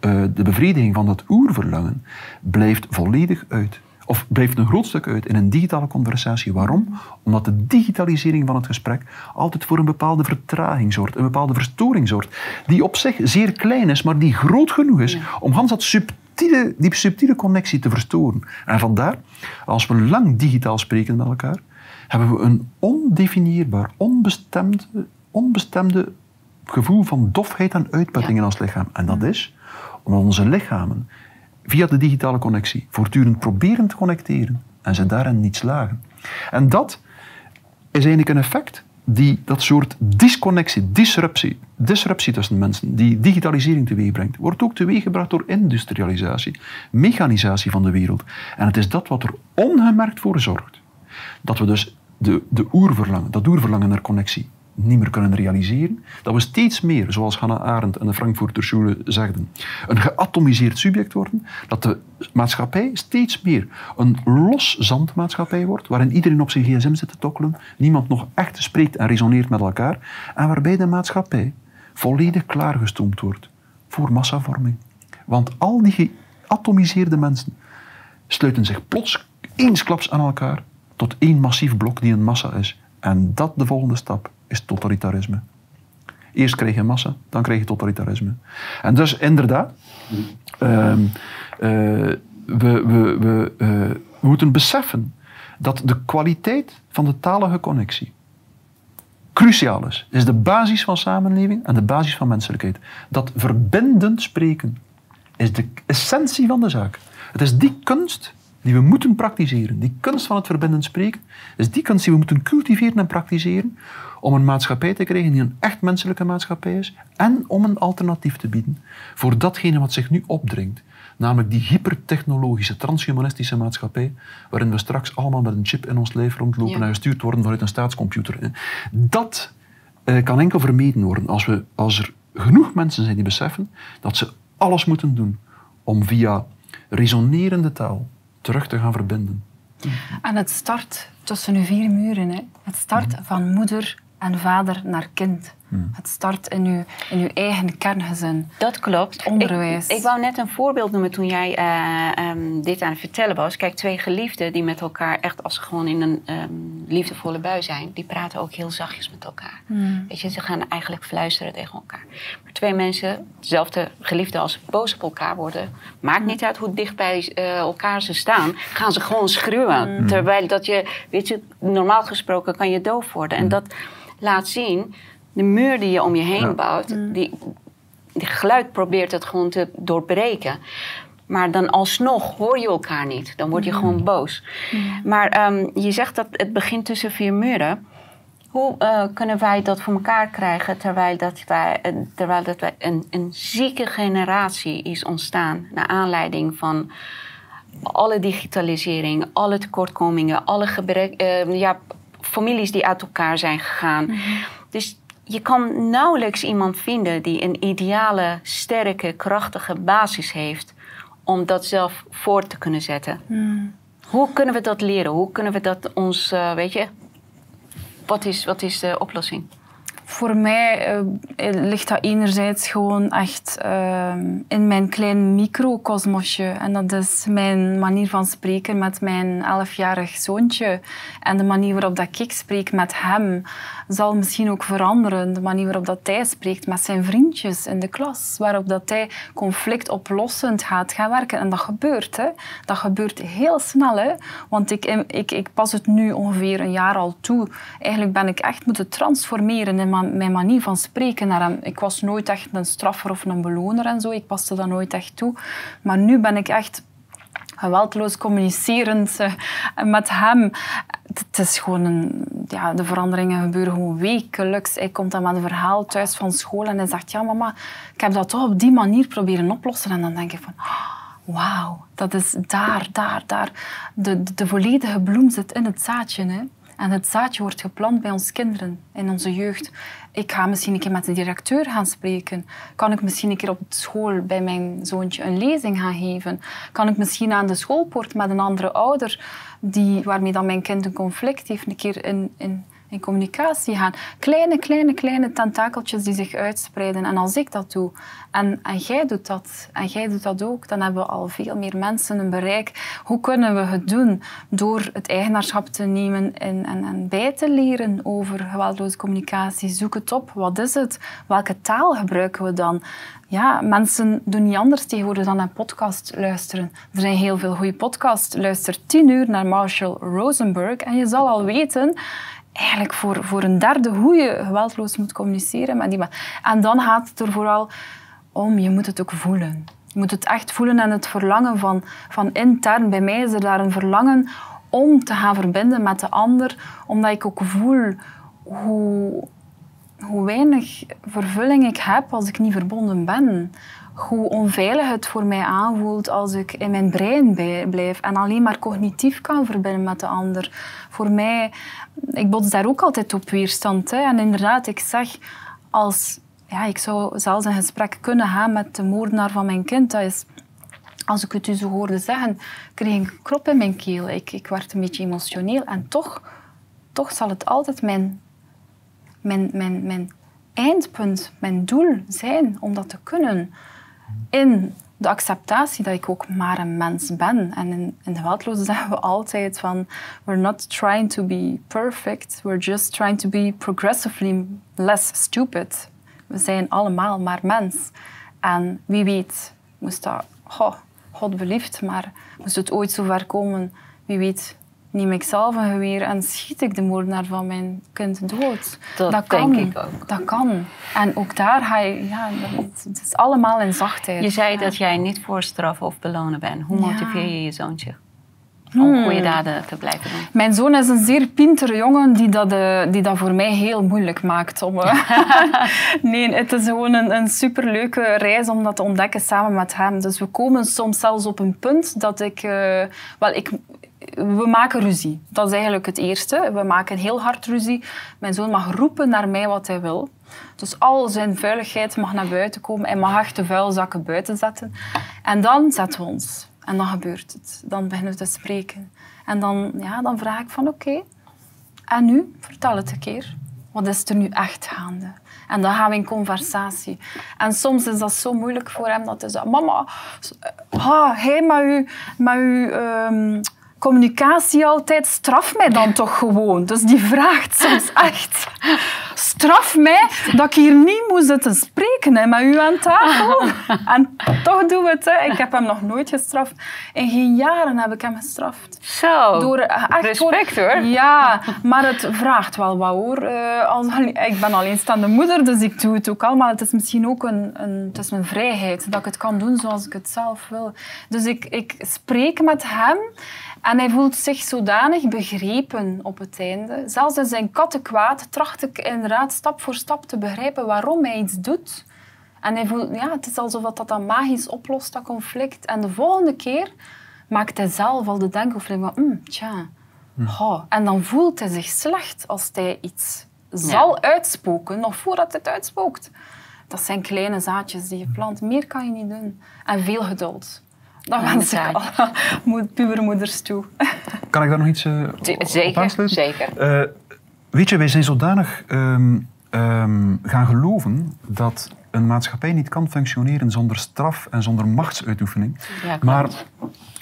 eh, de bevrediging van dat oerverlangen, blijft volledig uit. Of blijft een groot stuk uit in een digitale conversatie. Waarom? Omdat de digitalisering van het gesprek altijd voor een bepaalde vertraging zorgt, een bepaalde verstoring zorgt, die op zich zeer klein is, maar die groot genoeg is om Hans dat subtiele, die subtiele connectie te verstoren. En vandaar, als we lang digitaal spreken met elkaar, hebben we een ondefinieerbaar, onbestemde, onbestemde gevoel van dofheid en uitputting in ons lichaam. En dat is omdat onze lichamen via de digitale connectie voortdurend proberen te connecteren en ze daarin niet slagen. En dat is eigenlijk een effect die dat soort disconnectie, disruptie, disruptie tussen mensen, die digitalisering teweeg brengt, wordt ook teweeggebracht door industrialisatie, mechanisatie van de wereld. En het is dat wat er ongemerkt voor zorgt dat we dus de, de oerverlangen, dat oerverlangen naar connectie niet meer kunnen realiseren. Dat we steeds meer, zoals Hannah Arendt en de Frankfurter Schule zegden, een geatomiseerd subject worden. Dat de maatschappij steeds meer een los zandmaatschappij wordt, waarin iedereen op zijn gsm zit te tokkelen, niemand nog echt spreekt en resoneert met elkaar, en waarbij de maatschappij volledig klaargestoomd wordt voor massavorming. Want al die geatomiseerde mensen sluiten zich plots eensklaps aan elkaar tot één massief blok die een massa is. En dat de volgende stap is totalitarisme. Eerst krijg je massa, dan krijg je totalitarisme. En dus inderdaad, ehm, eh, we, we, we, eh, we moeten beseffen dat de kwaliteit van de talige connectie cruciaal is. is de basis van samenleving en de basis van menselijkheid. Dat verbindend spreken is de essentie van de zaak. Het is die kunst die we moeten praktiseren. Die kunst van het verbindend spreken is die kunst die we moeten cultiveren en praktiseren om een maatschappij te krijgen die een echt menselijke maatschappij is en om een alternatief te bieden voor datgene wat zich nu opdringt. Namelijk die hypertechnologische, transhumanistische maatschappij waarin we straks allemaal met een chip in ons lijf rondlopen Ja. en gestuurd worden vanuit een staatscomputer. Dat eh, kan enkel vermeden worden als, we, als er genoeg mensen zijn die beseffen dat ze alles moeten doen om via resonerende taal terug te gaan verbinden. En het start tussen uw vier muren. Hè. Het start van moeder en vader naar kind. Het start in uw, in uw eigen kerngezin. Dat klopt. onderwijs. Ik, ik wou net een voorbeeld noemen toen jij eh, ehm, dit aan het vertellen was. Kijk, twee geliefden die met elkaar echt als ze gewoon in een ehm, liefdevolle bui zijn, die praten ook heel zachtjes met elkaar. Weet je, ze gaan eigenlijk fluisteren tegen elkaar. Maar twee mensen, dezelfde geliefden als ze boos op elkaar worden, maakt niet uit hoe dicht bij eh, elkaar ze staan, gaan ze gewoon schreeuwen. Terwijl dat je, weet je, normaal gesproken kan je doof worden. En dat laat zien, de muur die je om je heen Ja. bouwt, die, die geluid probeert het gewoon te doorbreken. Maar dan alsnog hoor je elkaar niet. Dan word je gewoon boos. Maar ehm, je zegt dat het begint tussen vier muren. Hoe eh, kunnen wij dat voor elkaar krijgen terwijl, dat wij, eh, terwijl dat wij een, een zieke generatie is ontstaan naar aanleiding van alle digitalisering, alle tekortkomingen, alle gebrek, eh, ja, families die uit elkaar zijn gegaan. Dus je kan nauwelijks iemand vinden die een ideale, sterke, krachtige basis heeft om dat zelf voor te kunnen zetten. Hoe kunnen we dat leren? Hoe kunnen we dat ons, eh, weet je, wat is, wat is de oplossing? Voor mij eh, ligt dat enerzijds gewoon echt eh, in mijn klein microcosmosje. En dat is mijn manier van spreken met mijn elfjarig zoontje. En de manier waarop dat ik spreek met hem zal misschien ook veranderen. De manier waarop dat hij spreekt met zijn vriendjes in de klas. Waarop dat hij conflictoplossend gaat gaan werken. En dat gebeurt. Hè. Dat gebeurt heel snel. Hè. Want ik, ik, ik pas het nu ongeveer een jaar al toe. Eigenlijk ben ik echt moeten transformeren in mijn manier van spreken naar hem. Ik was nooit echt een straffer of een beloner en zo. Ik paste dat nooit echt toe. Maar nu ben ik echt geweldloos communicerend eh, met hem. Het is gewoon een, ja, de veranderingen gebeuren gewoon wekelijks. Hij komt dan met een verhaal thuis van school en hij zegt, ja mama, ik heb dat toch op die manier proberen oplossen. En dan denk ik van, wauw, dat is daar, daar, daar. De, de, volledige bloem zit in het zaadje. Hè? En het zaadje wordt geplant bij onze kinderen, in onze jeugd. Ik ga misschien een keer met de directeur gaan spreken. Kan ik misschien een keer op school bij mijn zoontje een lezing gaan geven? Kan ik misschien aan de schoolpoort met een andere ouder die, waarmee dan mijn kind een conflict heeft, een keer in, in, communicatie gaan? Kleine, kleine, kleine tentakeltjes die zich uitspreiden. En als ik dat doe en, en jij doet dat en jij doet dat ook, dan hebben we al veel meer mensen een bereik. Hoe kunnen we het doen? Door het eigenaarschap te nemen en, en, en bij te leren over geweldloze communicatie. Zoek het op. Wat is het? Welke taal gebruiken we dan? Ja, mensen doen niet anders tegenwoordig dan een podcast luisteren. Er zijn heel veel goede podcasts. Luister tien uur naar Marshall Rosenberg en je zal al weten eigenlijk voor, voor een derde hoe je geweldloos moet communiceren met iemand. En dan gaat het er vooral om, je moet het ook voelen. Je moet het echt voelen en het verlangen van, van intern. Bij mij is er daar een verlangen om te gaan verbinden met de ander, omdat ik ook voel hoe, hoe weinig vervulling ik heb als ik niet verbonden ben. Hoe onveilig het voor mij aanvoelt als ik in mijn brein blijf en alleen maar cognitief kan verbinden met de ander. Voor mij, ik bots daar ook altijd op weerstand. Hè. En inderdaad, ik zeg als ja, ik zou zelfs een gesprek kunnen gaan met de moordenaar van mijn kind. Dat is, als ik het u zo hoorde zeggen, kreeg ik een krop in mijn keel. Ik, ik werd een beetje emotioneel. En toch, toch zal het altijd mijn, mijn, mijn, mijn eindpunt, mijn doel zijn om dat te kunnen. In de acceptatie dat ik ook maar een mens ben. En in, de geweldloze zeggen we altijd van... We're not trying to be perfect. We're just trying to be progressively less stupid. We zijn allemaal maar mens. En wie weet, moest dat, God maar moest het ooit zo ver komen, wie weet, neem ik zelf een geweer en schiet ik de moordenaar van mijn kind dood. Dat, kan. denk ik ook. Dat kan. En ook daar ga je, ja, het is allemaal in zachtheid. Je zei dat jij niet voor straffen of belonen bent. Hoe motiveer je je zoontje? om hmm. goede daden te blijven doen? Mijn zoon is een zeer pintere jongen die dat, uh, die dat voor mij heel moeilijk maakt. Om, uh, nee, het is gewoon een, een superleuke reis om dat te ontdekken samen met hem. Dus we komen soms zelfs op een punt dat ik... Uh, wel, ik we maken ruzie. Dat is eigenlijk het eerste. We maken heel hard ruzie. Mijn zoon mag roepen naar mij wat hij wil. Dus al zijn vuiligheid mag naar buiten komen. Hij mag echt de vuilzakken buiten zetten. En dan zetten we ons en dan gebeurt het. Dan beginnen we te spreken. En dan, ja, dan vraag ik van oké, en nu? Vertel het een keer. Wat is er nu echt gaande? En dan gaan we in conversatie. En soms is dat zo moeilijk voor hem dat hij zegt... Mama, ah, hij met uw, met um, communicatie altijd, straf mij dan toch gewoon. Dus die vraagt soms echt straf mij dat ik hier niet moet zitten spreken hè, met u aan tafel. en toch doen we het. Hè. Ik heb hem nog nooit gestraft. In geen jaren heb ik hem gestraft. Zo, Door, eh, respect hoor. Ja, maar het vraagt wel wat hoor. Uh, als, ik ben alleenstaande moeder, dus ik doe het ook allemaal. Het is misschien ook een, een, het is mijn vrijheid, dat ik het kan doen zoals ik het zelf wil. Dus ik, ik spreek met hem en hij voelt zich zodanig begrepen op het einde. Zelfs in zijn kattenkwaad tracht ik inderdaad stap voor stap te begrijpen waarom hij iets doet. En hij voelt, ja, het is alsof dat, dat dan magisch oplost, dat conflict. En de volgende keer maakt hij zelf al de denkoefening van, mm, tja, oh. En dan voelt hij zich slecht als hij iets zal uitspoken, nog voordat hij het uitspookt. Dat zijn kleine zaadjes die je plant. Meer kan je niet doen. En veel geduld. Dat wens ik alle pubermoeders toe. Kan ik daar nog iets uh, zeker, op Zeker. Uh, weet je, wij zijn zodanig um, um, gaan geloven dat een maatschappij niet kan functioneren zonder straf en zonder machtsuitoefening. Ja, maar,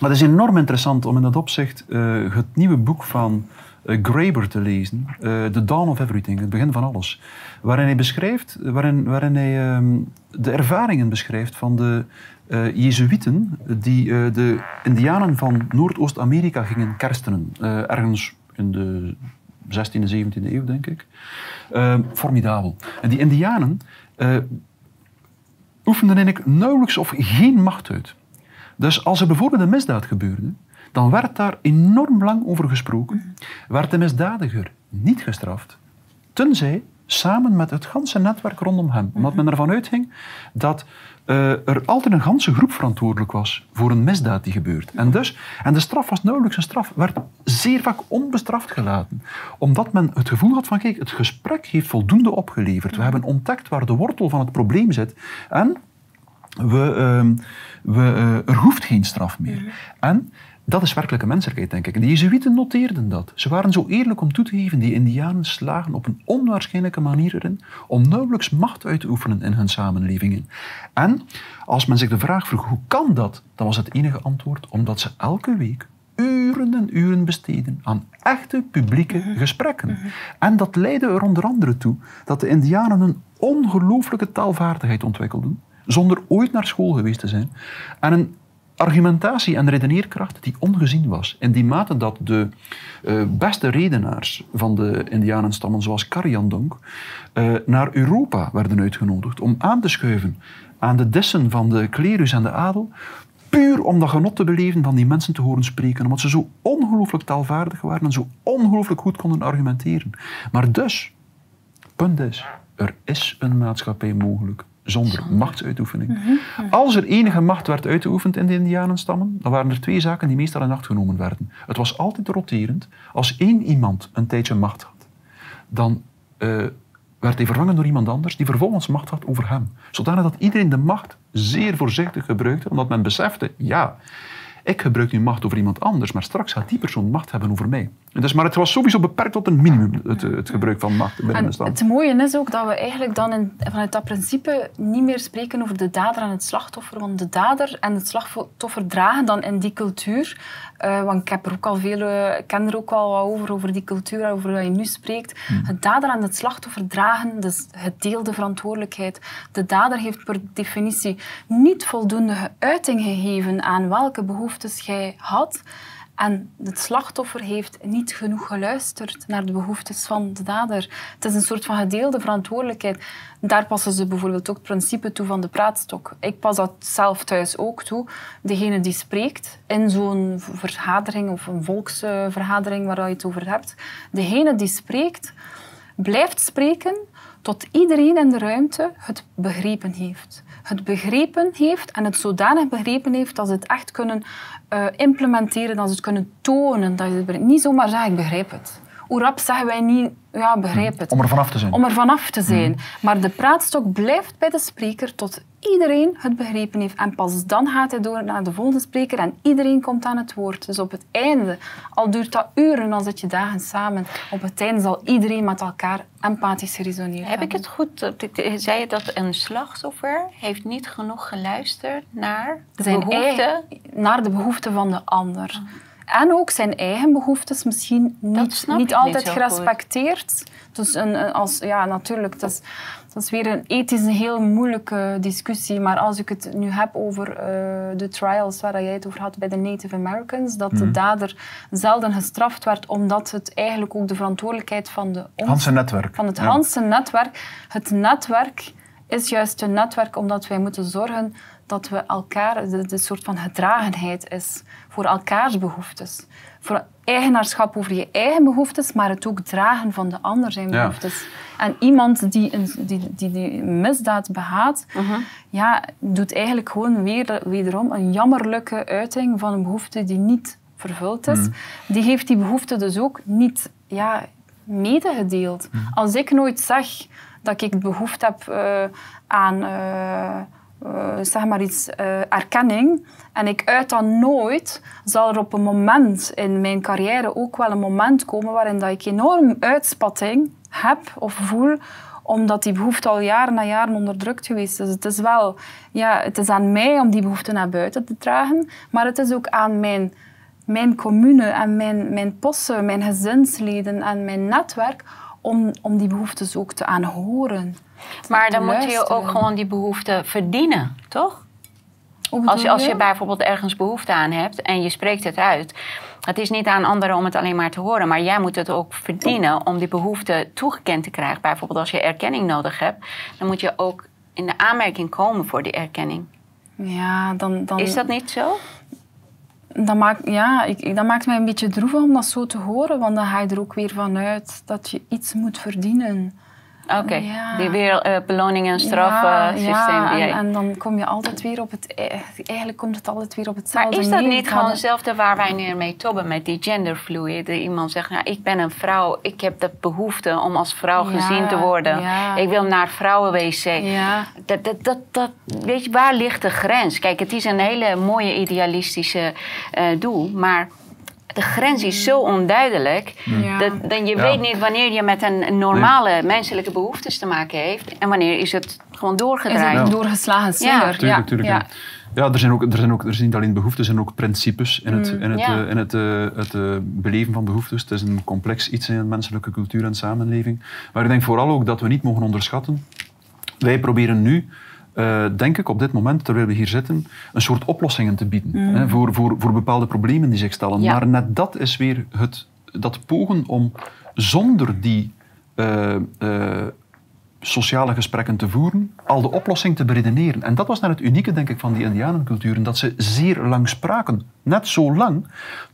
maar het is enorm interessant om in dat opzicht uh, het nieuwe boek van Graeber te lezen, uh, The Dawn of Everything, het begin van alles. Waarin hij beschrijft, waarin, waarin hij um, de ervaringen beschrijft van de uh, Jezuïeten die de Indianen van Noordoost-Amerika gingen kerstenen. Ergens in de 16e, 17e eeuw, denk ik. formidabel. En die Indianen oefenden eigenlijk nauwelijks of geen macht uit. Dus als er bijvoorbeeld een misdaad gebeurde, dan werd daar enorm lang over gesproken. Werd de misdadiger niet gestraft, tenzij samen met het ganse netwerk rondom hem. Omdat men ervan uitging dat uh, er altijd een ganse groep verantwoordelijk was voor een misdaad die gebeurt. En, dus, en de straf was nauwelijks een straf, werd zeer vaak onbestraft gelaten. Omdat men het gevoel had van, kijk, het gesprek heeft voldoende opgeleverd. We hebben ontdekt waar de wortel van het probleem zit. En we, uh, we, uh, er hoeft geen straf meer. En dat is werkelijke menselijkheid, denk ik. En de Jezuïeten noteerden dat. Ze waren zo eerlijk om toe te geven, die Indianen slagen op een onwaarschijnlijke manier erin om nauwelijks macht uit te oefenen in hun samenlevingen. En als men zich de vraag vroeg, hoe kan dat? Dan was het enige antwoord, omdat ze elke week uren en uren besteden aan echte publieke mhm. gesprekken. Mhm. En dat leidde er onder andere toe dat de Indianen een ongelooflijke taalvaardigheid ontwikkelden, zonder ooit naar school geweest te zijn, en een argumentatie en redeneerkracht die ongezien was. In die mate dat de uh, beste redenaars van de indianenstammen, zoals Karyandong, uh, naar Europa werden uitgenodigd om aan te schuiven aan de dissen van de klerus en de adel, puur om dat genot te beleven van die mensen te horen spreken, omdat ze zo ongelooflijk taalvaardig waren en zo ongelooflijk goed konden argumenteren. Maar dus, punt is, er is een maatschappij mogelijk zonder machtsuitoefening. Mhm, mhm. Als er enige macht werd uitgeoefend in de Indianenstammen, dan waren er twee zaken die meestal in acht genomen werden. Het was altijd roterend. Als één iemand een tijdje macht had, dan uh, werd hij vervangen door iemand anders die vervolgens macht had over hem. Zodanig dat iedereen de macht zeer voorzichtig gebruikte, omdat men besefte, ja, ik gebruik nu macht over iemand anders, maar straks gaat die persoon macht hebben over mij. Dus, maar het was sowieso beperkt tot een minimum, het, het gebruik van macht binnen de stand. Het mooie is ook dat we eigenlijk dan in, vanuit dat principe niet meer spreken over de dader en het slachtoffer. Want de dader en het slachtoffer dragen dan in die cultuur. Uh, want ik heb er ook al veel, uh, ken er ook al wat over, over die cultuur, over wat je nu spreekt. Hmm. Het dader en het slachtoffer dragen dus het deelde verantwoordelijkheid. De dader heeft per definitie niet voldoende uiting gegeven aan welke behoeftes jij had. En het slachtoffer heeft niet genoeg geluisterd naar de behoeftes van de dader. Het is een soort van gedeelde verantwoordelijkheid. Daar passen ze bijvoorbeeld ook het principe toe van de praatstok. Ik pas dat zelf thuis ook toe. Degene die spreekt in zo'n vergadering of een volksvergadering waar je het over hebt, degene die spreekt, blijft spreken tot iedereen in de ruimte het begrepen heeft. Het begrepen heeft en het zodanig begrepen heeft dat ze het echt kunnen uh, implementeren, dat ze het kunnen tonen. Dat je niet zomaar zeggen, ik begrijp het. Hoe rap zeggen wij niet, ja, begrijp het. Om er vanaf te zijn. Om er vanaf te zijn. Mm. Maar de praatstok blijft bij de spreker tot iedereen het begrepen heeft. En pas dan gaat hij door naar de volgende spreker en iedereen komt aan het woord. Dus op het einde, al duurt dat uren, dan zit je dagen samen. Op het einde zal iedereen met elkaar empathisch geresoneerd Heb ik het goed? Zei je dat een slachtoffer heeft niet genoeg geluisterd naar de Zijn behoeften? naar de behoeften van de ander. Ah. En ook zijn eigen behoeftes misschien niet, niet altijd gerespecteerd. Dus een, als, ja, natuurlijk, dat is, dat is weer een ethisch een heel moeilijke discussie. Maar als ik het nu heb over uh, de trials waar jij het over had bij de Native Americans, dat de mhm. dader zelden gestraft werd, omdat het eigenlijk ook de verantwoordelijkheid van de... Hanse netwerk. Van het ja. Hanse netwerk. Het netwerk is juist een netwerk omdat wij moeten zorgen dat we elkaar, de, soort van gedragenheid is voor elkaars behoeftes. Voor eigenaarschap over je eigen behoeftes, maar het ook dragen van de ander zijn behoeftes. En iemand die een die, die, die misdaad behaat, mhm. ja, doet eigenlijk gewoon weer, wederom een jammerlijke uiting van een behoefte die niet vervuld is. Mhm. Die heeft die behoefte dus ook niet ja, medegedeeld. Mhm. Als ik nooit zeg dat ik behoefte heb uh, aan... Uh, zeg maar iets, uh, erkenning. En ik uit dat nooit, zal er op een moment in mijn carrière ook wel een moment komen waarin dat ik enorm uitspatting heb of voel omdat die behoefte al jaren na jaren onderdrukt geweest is. Het is wel, ja, het is aan mij om die behoefte naar buiten te dragen, maar het is ook aan mijn, mijn commune en mijn, mijn possen, mijn gezinsleden en mijn netwerk om, om die behoeftes ook te aanhoren. Maar dan moet je ook gewoon die behoefte verdienen, toch? Als je, als je bijvoorbeeld ergens behoefte aan hebt en je spreekt het uit. Het is niet aan anderen om het alleen maar te horen, maar jij moet het ook verdienen om die behoefte toegekend te krijgen. Bijvoorbeeld als je erkenning nodig hebt, dan moet je ook in de aanmerking komen voor die erkenning. Ja, dan, dan... Is dat niet zo? Dat maakt, ja, ik, dat maakt mij een beetje droevig om dat zo te horen, want dan ga je er ook weer vanuit dat je iets moet verdienen. Oké, Ja. die weer eh, beloning- en strafsysteem. ja, en, jij- en dan kom je altijd weer op het... e- Eigenlijk komt het altijd weer op Maar hetzelfde is dat neer. niet gewoon hetzelfde waar wij nu mee tobben met die genderfluid? Dat iemand zegt, nou, ik ben een vrouw, ik heb de behoefte om als vrouw Ja, gezien te worden. ja. Ik wil naar vrouwenwc. Ja, Dat, dat, dat, dat, weet je, waar ligt de grens? Kijk, het is een hele mooie idealistische eh, doel, maar de grens is zo onduidelijk. Ja. Dat, dat je Ja. weet niet wanneer je met een normale menselijke behoeftes te maken heeft en wanneer is het gewoon is doorgedraaid. het doorgeslagen slinger? Tuurlijk, tuurlijk. ja. Ja, er zijn ook, er zijn ook er zijn niet alleen behoeften, er zijn ook principes in het, in het, ja. eh, in het, eh, het eh, beleven van behoeftes. Het is een complex iets in de menselijke cultuur en samenleving. Maar ik denk vooral ook dat we niet mogen onderschatten. Wij proberen nu, eh, denk ik op dit moment, terwijl we hier zitten, een soort oplossingen te bieden hè, voor, voor, voor bepaalde problemen die zich stellen. Ja. Maar net dat is weer het, dat pogen om zonder die eh, eh, sociale gesprekken te voeren, al de oplossing te beredeneren. En dat was net het unieke, denk ik, van die Indianenculturen, dat ze zeer lang spraken. Net zo lang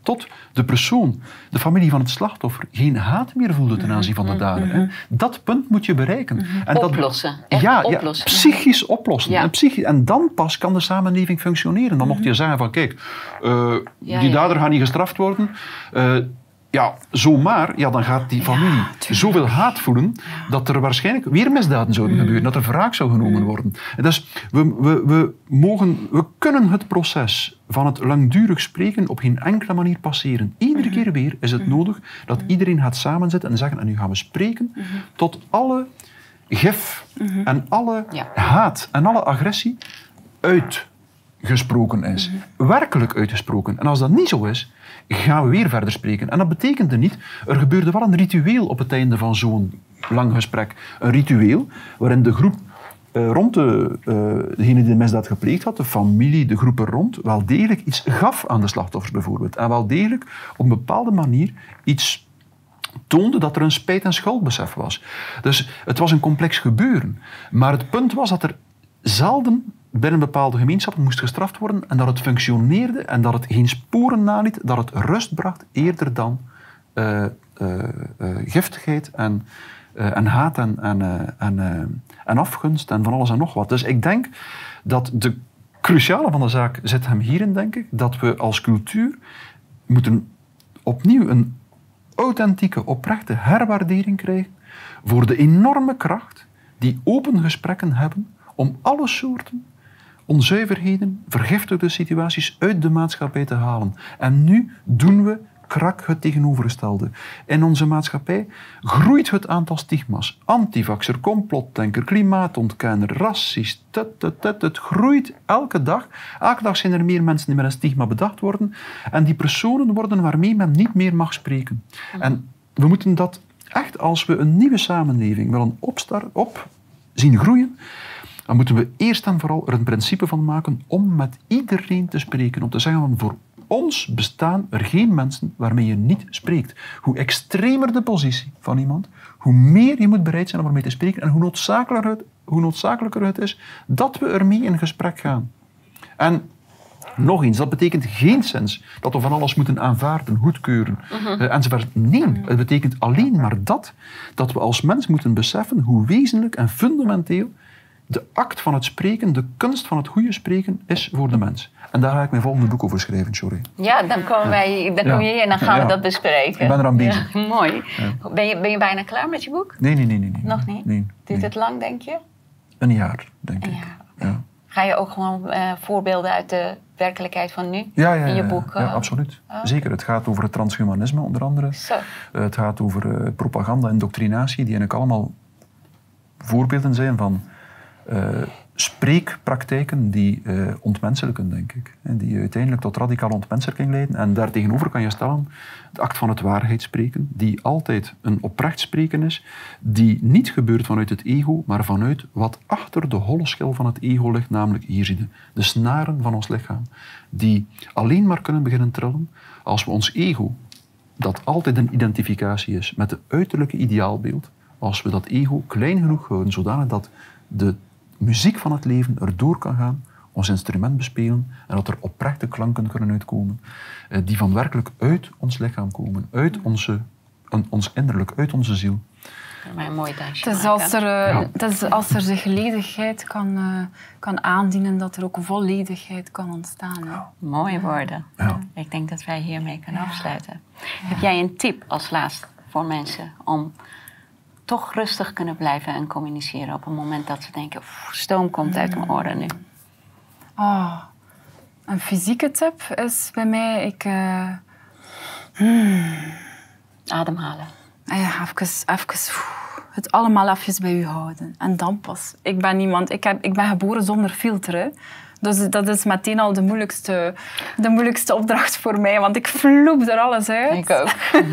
tot de persoon, de familie van het slachtoffer, geen haat meer voelde ten aanzien van de dader. hè. Dat punt moet je bereiken. En dat- Oplossen, echt ja, oplossen. Ja, psychisch oplossen. Ja. En, psychisch, en dan pas kan de samenleving functioneren. Dan mocht je zeggen van, kijk, eh, die dader gaat niet gestraft worden. Eh, ja, zomaar, ja, dan gaat die familie zoveel haat voelen dat er waarschijnlijk weer misdaden zouden gebeuren, dat er wraak zou genomen worden. En Dus we, we, we, mogen, we kunnen het proces van het langdurig spreken op geen enkele manier passeren. Iedere keer weer is het nodig dat iedereen gaat samenzitten en zeggen, en nu gaan we spreken tot alle gif en alle haat en alle agressie uitgesproken is. Werkelijk uitgesproken. En als dat niet zo is, gaan we weer verder spreken. En dat betekende niet, er gebeurde wel een ritueel op het einde van zo'n lang gesprek. Een ritueel waarin de groep eh, rond de, eh, degene die de misdaad gepleegd had, de familie, de groep er rond, wel degelijk iets gaf aan de slachtoffers bijvoorbeeld. En wel degelijk op een bepaalde manier iets toonde dat er een spijt- en schuldbesef was. Dus het was een complex gebeuren. Maar het punt was dat er zelden binnen bepaalde gemeenschappen moest gestraft worden en dat het functioneerde en dat het geen sporen naliet, dat het rust bracht eerder dan eh, eh, eh, giftigheid en, en haat en, en afgunst en van alles en nog wat. Dus ik denk dat de cruciale van de zaak zit hem hierin, denk ik, dat we als cultuur moeten opnieuw een authentieke, oprechte herwaardering krijgen voor de enorme kracht die open gesprekken hebben om alle soorten onzuiverheden, vergiftigde situaties uit de maatschappij te halen. En nu doen we krak het tegenovergestelde. In onze maatschappij groeit het aantal stigma's. Antivaxer, complotdenker, klimaatontkenner, racist. Tut, tut, tut, het groeit elke dag. Elke dag zijn er meer mensen die met een stigma bedacht worden. En die personen worden waarmee men niet meer mag spreken. En we moeten dat echt, als we een nieuwe samenleving willen opstar, op zien groeien, dan moeten we eerst en vooral er een principe van maken om met iedereen te spreken. Om te zeggen van voor ons bestaan er geen mensen waarmee je niet spreekt. Hoe extremer de positie van iemand, hoe meer je moet bereid zijn om ermee te spreken en hoe noodzakelijker het, hoe noodzakelijker het is dat we ermee in gesprek gaan. En nog eens, dat betekent geen sens dat we van alles moeten aanvaarden, goedkeuren eh, enzovoort. Nee, het betekent alleen maar dat, dat we als mens moeten beseffen hoe wezenlijk en fundamenteel de act van het spreken, de kunst van het goede spreken is voor de mens. En daar ga ik mijn volgende boek over schrijven, sorry. Ja, dan komen wij, dan Ja. kom je hier en dan gaan we Ja. dat bespreken. Ik ben eraan bezig. Ja, mooi. Ben, je, ben je bijna klaar met je boek? Nee, nee, nee. nee, nee. Nog niet? Nee, Duurt het lang, denk je? Een jaar, denk Een ik. Ja. Ga je ook gewoon eh, voorbeelden uit de werkelijkheid van nu Ja, ja, in je ja, boek? ja, eh, absoluut. oké. Zeker. Het gaat over het transhumanisme, onder andere. Zo. Het gaat over eh, propaganda en indoctrinatie, die eigenlijk allemaal voorbeelden zijn van spreekpraktijken die eh, ontmenselijken, denk ik. En die uiteindelijk tot radicale ontmenselijking leiden. En daartegenover kan je stellen de act van het waarheid spreken, die altijd een oprecht spreken is, die niet gebeurt vanuit het ego, maar vanuit wat achter de holle schil van het ego ligt, namelijk hier zie je de snaren van ons lichaam, die alleen maar kunnen beginnen trillen als we ons ego dat altijd een identificatie is met het uiterlijke ideaalbeeld, als we dat ego klein genoeg houden, zodanig dat de muziek van het leven erdoor kan gaan, ons instrument bespelen en dat er oprechte klanken kunnen uitkomen eh, die van werkelijk uit ons lichaam komen, uit onze, een- ons innerlijk, uit onze ziel. Mij een mooi dansje Het is, als er, eh, Ja. het is als er zich ledigheid kan, eh, kan aandienen, dat er ook volledigheid kan ontstaan. Hè. Mooie woorden. Ja. Ik denk dat wij hiermee kunnen afsluiten. Heb jij een tip als laatste voor mensen om toch rustig kunnen blijven en communiceren op een moment dat ze denken, "Oef, stoom komt uit mijn oren nu. Oh, een fysieke tip is bij mij, ik, eh, Ademhalen. ah ja, even, even het allemaal even bij u houden. En dan pas. Ik ben iemand, ik, heb, ik ben geboren zonder filter. hè. Dus dat is meteen al de moeilijkste, de moeilijkste opdracht voor mij, want ik vloep er alles uit. Ik ook.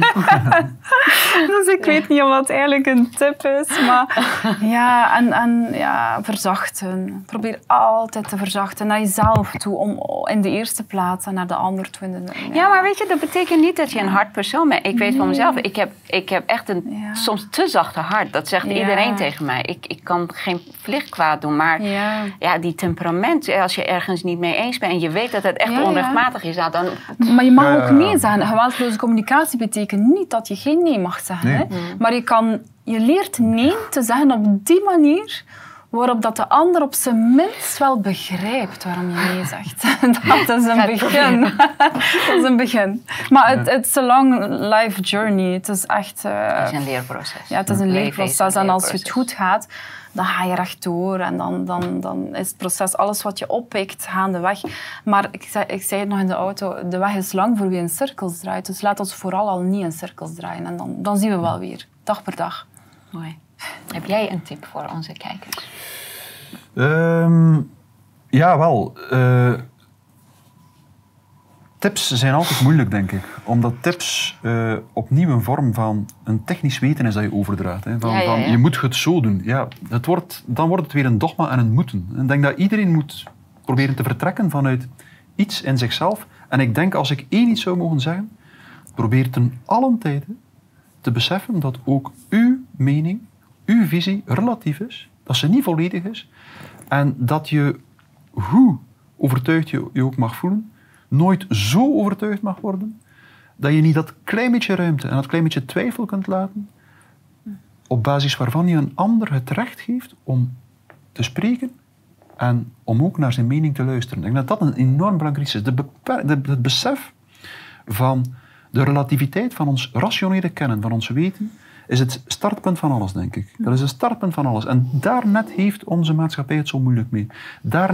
Dus ik weet niet of dat eigenlijk een tip is. Maar ja, en, en ja, verzachten. Probeer altijd te verzachten naar jezelf toe. Om in de eerste plaats en naar de ander toe. In de, Ja, maar weet je, dat betekent niet dat je een hard persoon bent. Ik weet van mezelf, ik heb, ik heb echt een Ja. soms te zachte hart. Dat zegt iedereen tegen mij. Ik, ik kan geen plicht kwaad doen, maar Ja. ja, die temperament, als je ergens niet mee eens bent en je weet dat het echt Ja, ja. onrechtmatig is, nou, dan Maar je mag ook ja. nee zeggen. Geweldloze communicatie betekent niet dat je geen nee mag zeggen. Nee. Hè? Maar je, kan, je leert nee te zeggen op die manier waarop dat de ander op zijn minst wel begrijpt waarom je nee zegt. dat is een begin. dat is een begin. Maar het is een long life journey. Het is echt... eh, het is een leerproces. ja, het is een leerproces. een En als het leerproces. goed gaat, dan ga je rechtdoor. En dan, dan, dan is het proces, alles wat je oppikt, gaandeweg. Maar ik zei, ik zei het nog in de auto, de weg is lang voor wie in cirkels draait. Dus laat ons vooral al niet in cirkels draaien. En dan, dan zien we wel weer, dag per dag. Mooi. Heb jij een tip voor onze kijkers? Ehm, ja, wel. eh, tips zijn altijd moeilijk, denk ik. Omdat tips eh, opnieuw een vorm van een technisch weten is dat je overdraagt. Hè. Van, Ja, ja, van, je moet het zo doen. Ja, het wordt, dan wordt het weer een dogma en een moeten. En ik denk dat iedereen moet proberen te vertrekken vanuit iets in zichzelf. En ik denk, als ik één iets zou mogen zeggen, probeer ten allen tijde te beseffen dat ook uw mening, uw visie relatief is. Dat ze niet volledig is. En dat je, hoe overtuigd je je ook mag voelen, nooit zo overtuigd mag worden dat je niet dat klein beetje ruimte en dat klein beetje twijfel kunt laten, op basis waarvan je een ander het recht geeft om te spreken en om ook naar zijn mening te luisteren. Ik denk dat dat een enorm belangrijk is. De het besef van de relativiteit van ons rationele kennen, van ons weten, is het startpunt van alles, denk ik. Dat is het startpunt van alles. En daar net heeft onze maatschappij het zo moeilijk mee. Daar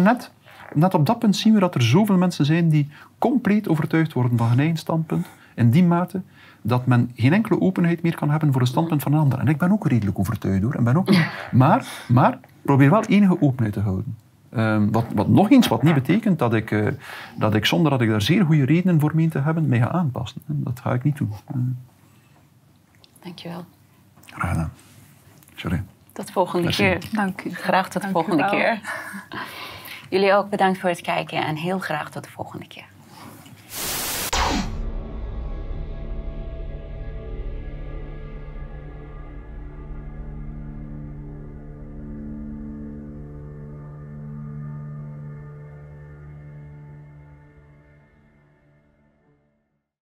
net, op dat punt zien we dat er zoveel mensen zijn die compleet overtuigd worden van hun eigen standpunt, in die mate dat men geen enkele openheid meer kan hebben voor het standpunt van een ander. En ik ben ook redelijk overtuigd hoor. En ben ook, maar, maar probeer wel enige openheid te houden. Ehm, wat, wat nog eens wat niet betekent dat ik, eh, dat ik zonder dat ik daar zeer goede redenen voor meen te hebben, mij ga aanpassen. Dat ga ik niet doen. Eh, Dankjewel. graag gedaan. Sorry. Tot volgende Merci. keer. Dank u. Graag tot de volgende wel. keer. Jullie ook bedankt voor het kijken en heel graag tot de volgende keer.